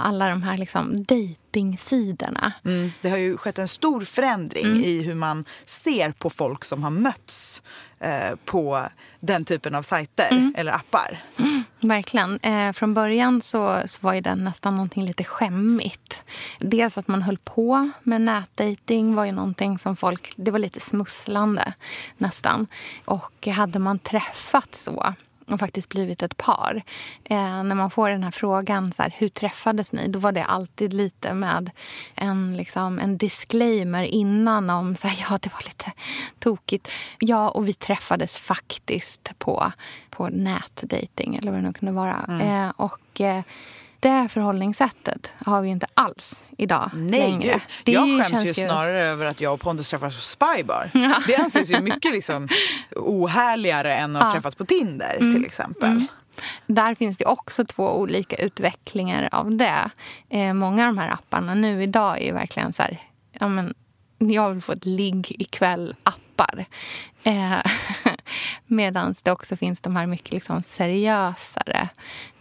alla de här liksom dejtingsidorna. Mm, det har ju skett en stor förändring mm. i hur man ser på folk som har mötts eh, på den typen av sajter mm. eller appar. Mm, verkligen. Eh, från början så, så var ju den nästan någonting lite skämmigt. Dels att man höll på med nätdating var ju någonting som folk... Det var lite smusslande nästan. Och hade man träffat så och faktiskt blivit ett par. Eh, när man får den här frågan, så här, hur träffades ni? Då var det alltid lite med en, liksom, en disclaimer innan om så här, ja, det var lite tokigt. Ja, och vi träffades faktiskt på, på nätdating eller vad det nu kunde vara. Mm. Eh, och... Det förhållningssättet har vi inte alls idag Nej, längre. Det jag skäms ju snarare över att jag och Pontus träffas på Spybar. Ja. Det anses ju mycket liksom ohärligare än att ja. träffas på Tinder mm. till exempel. Mm. Där finns det också två olika utvecklingar av det. Eh, många av de här apparna nu idag är ju verkligen så här, ja, men, jag vill få ett ligg ikväll-appar. Eh, Medan det också finns de här mycket liksom seriösare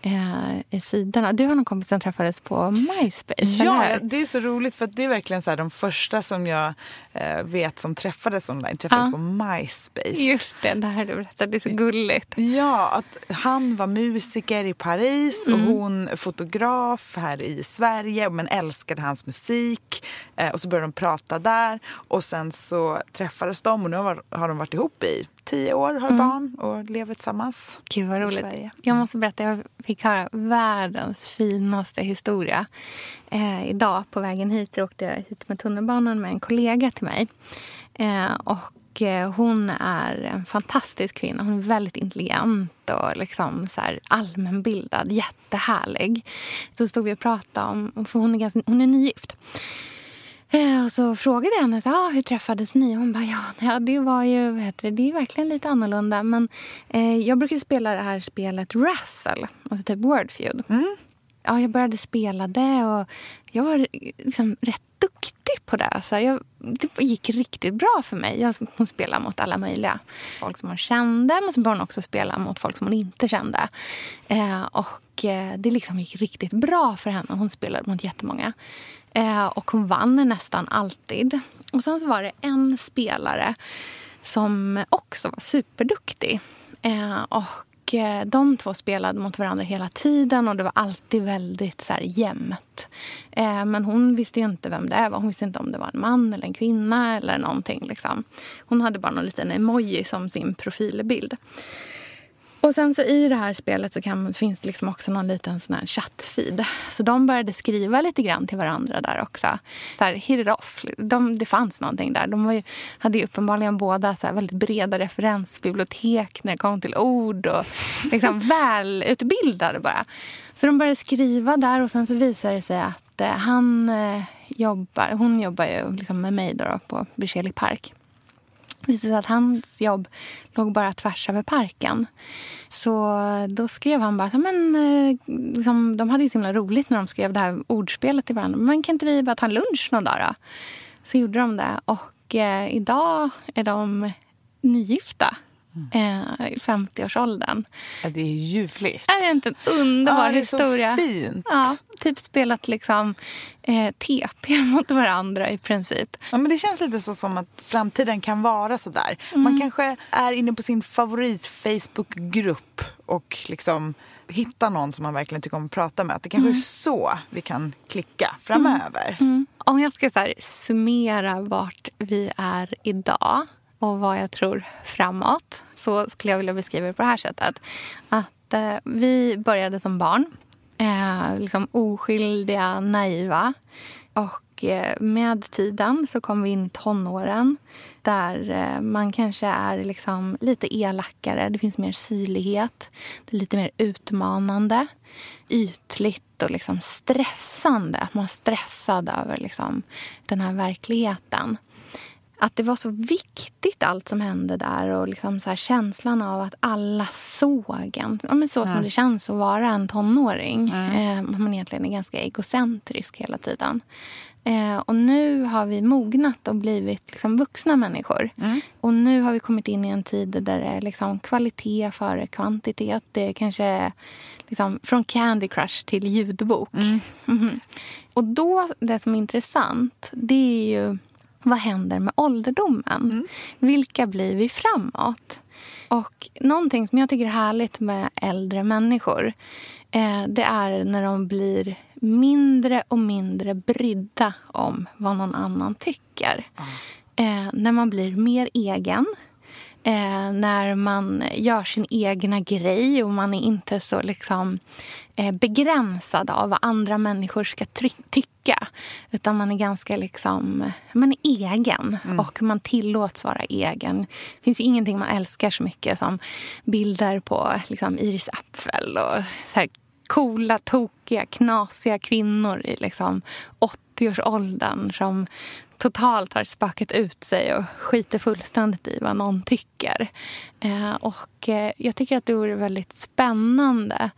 eh, sidorna. Du har någon kompis som träffades på MySpace, Ja, det är så roligt för det är verkligen så här, de första som jag eh, vet som träffades online träffades ja. på MySpace. Just det, det här du berättade, det är så gulligt. Ja, att han var musiker i Paris mm. och hon fotograf här i Sverige men älskade hans musik. Eh, och så började de prata där och sen så träffades de och nu har, har de varit ihop i tio år, har mm. barn och lever tillsammans. Gud vad roligt. Sverige. Jag måste berätta, jag fick höra världens finaste historia. Eh, idag på vägen hit så åkte jag hit med tunnelbanan med en kollega till mig. Eh, och eh, hon är en fantastisk kvinna. Hon är väldigt intelligent och liksom så allmänbildad. Jättehärlig. Så stod vi och pratade om... För hon är, ganska, hon är nygift. Eh, och så frågade jag henne ah, hur träffades ni. Hon bara, ja, det var ju, vad heter det, det är verkligen lite annorlunda. Men eh, jag brukar spela det här spelet Razzle, alltså typ Wordfeud. Mm. Ja, jag började spela det och jag var liksom rätt duktig på det. Så jag, det gick riktigt bra för mig. Jag, hon spelade mot alla möjliga. Folk som hon kände, men så började hon också spela mot folk som hon inte kände. Eh, och eh, det liksom gick riktigt bra för henne. Hon spelade mot jättemånga. Eh, och hon vann nästan alltid. Och sen så var det en spelare som också var superduktig. Eh, och eh, de två spelade mot varandra hela tiden och det var alltid väldigt så här, jämnt. Eh, men hon visste inte vem det var. Hon visste inte om det var en man eller en kvinna eller någonting. Liksom. Hon hade bara någon liten emoji som sin profilbild. Och sen så i det här spelet så kan, finns det liksom också någon liten sån här chattfeed. Så de började skriva lite grann till varandra där också. Så här, hit it off. De, det fanns någonting där. De ju, hade ju uppenbarligen båda så väldigt breda referensbibliotek när det kom till ord och liksom välutbildade bara. Så de började skriva där och sen så visade det sig att eh, han eh, jobbar, hon jobbar ju liksom med mig då, då på Berzelii park. Det visade sig att hans jobb låg bara tvärs över parken. Så då skrev han bara, men, eh, liksom, de hade ju så himla roligt när de skrev det här ordspelet till varandra. Men kan inte vi bara ta en lunch någon dag då? Så gjorde de det. Och eh, idag är de nygifta. Eh, I 50-årsåldern. Ja, det är ljuvligt. Är det inte en underbar Ja, det är historia? så fint. Ja, typ spelat liksom eh, TP mot varandra i princip. Ja, men det känns lite så som att framtiden kan vara så där. Mm. Man kanske är inne på sin favorit Facebookgrupp och liksom hittar någon som man verkligen tycker om att prata med. Att det kanske är så vi kan klicka framöver. Mm. Om jag ska så här, summera vart vi är idag och vad jag tror framåt så skulle jag vilja beskriva det på det här sättet. Att eh, vi började som barn. Eh, liksom oskyldiga, naiva. Och eh, med tiden så kom vi in i tonåren där eh, man kanske är liksom lite elakare. Det finns mer syrlighet. Det är lite mer utmanande. Ytligt och liksom stressande. Man är stressad över liksom den här verkligheten att det var så viktigt allt som hände där och liksom så känslan av att alla såg en. Ja, men så som det känns att vara en tonåring. Eh, man egentligen är ganska egocentrisk hela tiden. Eh, och nu har vi mognat och blivit liksom vuxna människor. Och nu har vi kommit in i en tid där det är liksom kvalitet före kvantitet. Det är kanske liksom från Candy Crush till ljudbok. Mhm. Och då, det som är intressant, det är ju vad händer med ålderdomen? Vilka blir vi framåt? Och någonting som jag tycker är härligt med äldre människor eh, det är när de blir mindre och mindre brydda om vad någon annan tycker. Eh, när man blir mer egen. Eh, när man gör sin egna grej och man är inte så liksom, eh, begränsad av vad andra människor ska tycka. Utan man är ganska liksom, man är egen och man tillåts vara egen. Det finns ju ingenting man älskar så mycket som bilder på liksom, Iris Apfel och så här coola, tokiga, knasiga kvinnor i liksom 80-årsåldern som totalt har spökat ut sig och skiter fullständigt i vad någon tycker. Eh, och eh, jag tycker att det vore väldigt spännande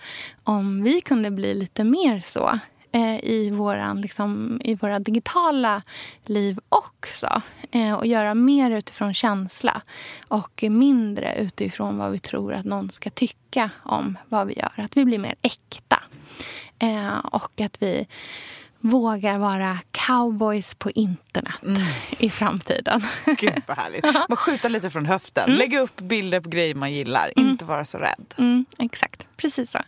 om vi kunde bli lite mer så eh, i, våran, liksom, i våra digitala liv också. Eh, och göra mer utifrån känsla och mindre utifrån vad vi tror att någon ska tycka om vad vi gör. Att vi blir mer äkta. Eh, och att vi vågar vara cowboys på internet i framtiden. Gud vad härligt. Man skjuta lite från höften. Lägga upp bilder på grejer man gillar. Inte vara så rädd. Mm, exakt, precis så.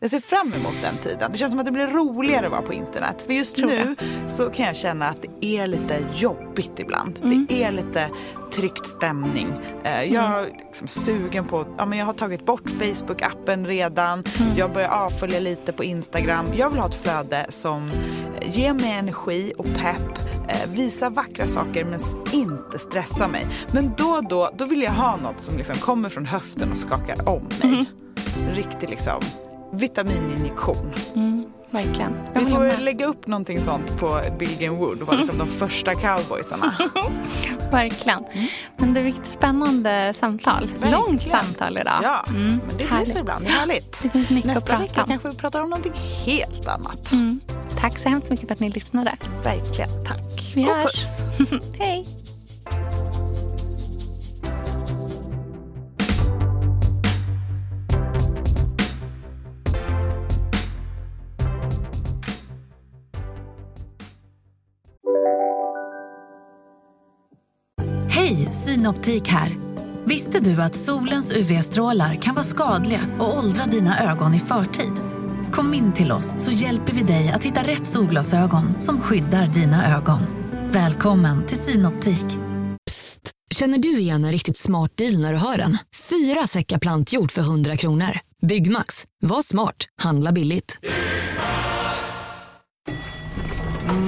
Jag ser fram emot den tiden. Det känns som att det blir roligare att vara på internet. För just Tror nu så kan jag känna att det är lite jobbigt ibland. Mm. Det är lite tryckt stämning. Eh, Jag Mm. är liksom sugen på, ja men jag har tagit bort Facebook-appen redan. Mm. Jag börjar avfölja lite på Instagram. Jag vill ha ett flöde som ger mig energi och pepp. eh, Visar vackra saker men inte stressar mig. Men då och då, då vill jag ha något som liksom kommer från höften och skakar om mig. Mm. Riktig liksom vitamininjektion. Mm, verkligen. Jag Vi får med. lägga upp någonting sånt på Billgren Wood vara liksom de första cowboysarna. Verkligen. Men det är viktigt spännande samtal. Långt samtal idag. Ja, Mm, men det blir härligt. så ibland. Det är härligt. Det finns mycket Nästa att vecka om. kanske vi pratar om någonting helt annat. Mm. Tack så hemskt mycket för att ni lyssnade. Verkligen, tack. Vi hörs. Hej. Hej, Synoptik här. Visste du att solens UV-strålar kan vara skadliga och åldra dina ögon i förtid? Kom in till oss så hjälper vi dig att hitta rätt solglasögon som skyddar dina ögon. Välkommen till Synoptik. Känner du igen en riktigt smart deal när du hör den? Fyra säckar plantjord för 100 kronor. Byggmax. Var smart. Handla billigt.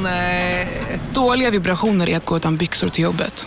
Nej. Dåliga vibrationer är att gå utan byxor till jobbet.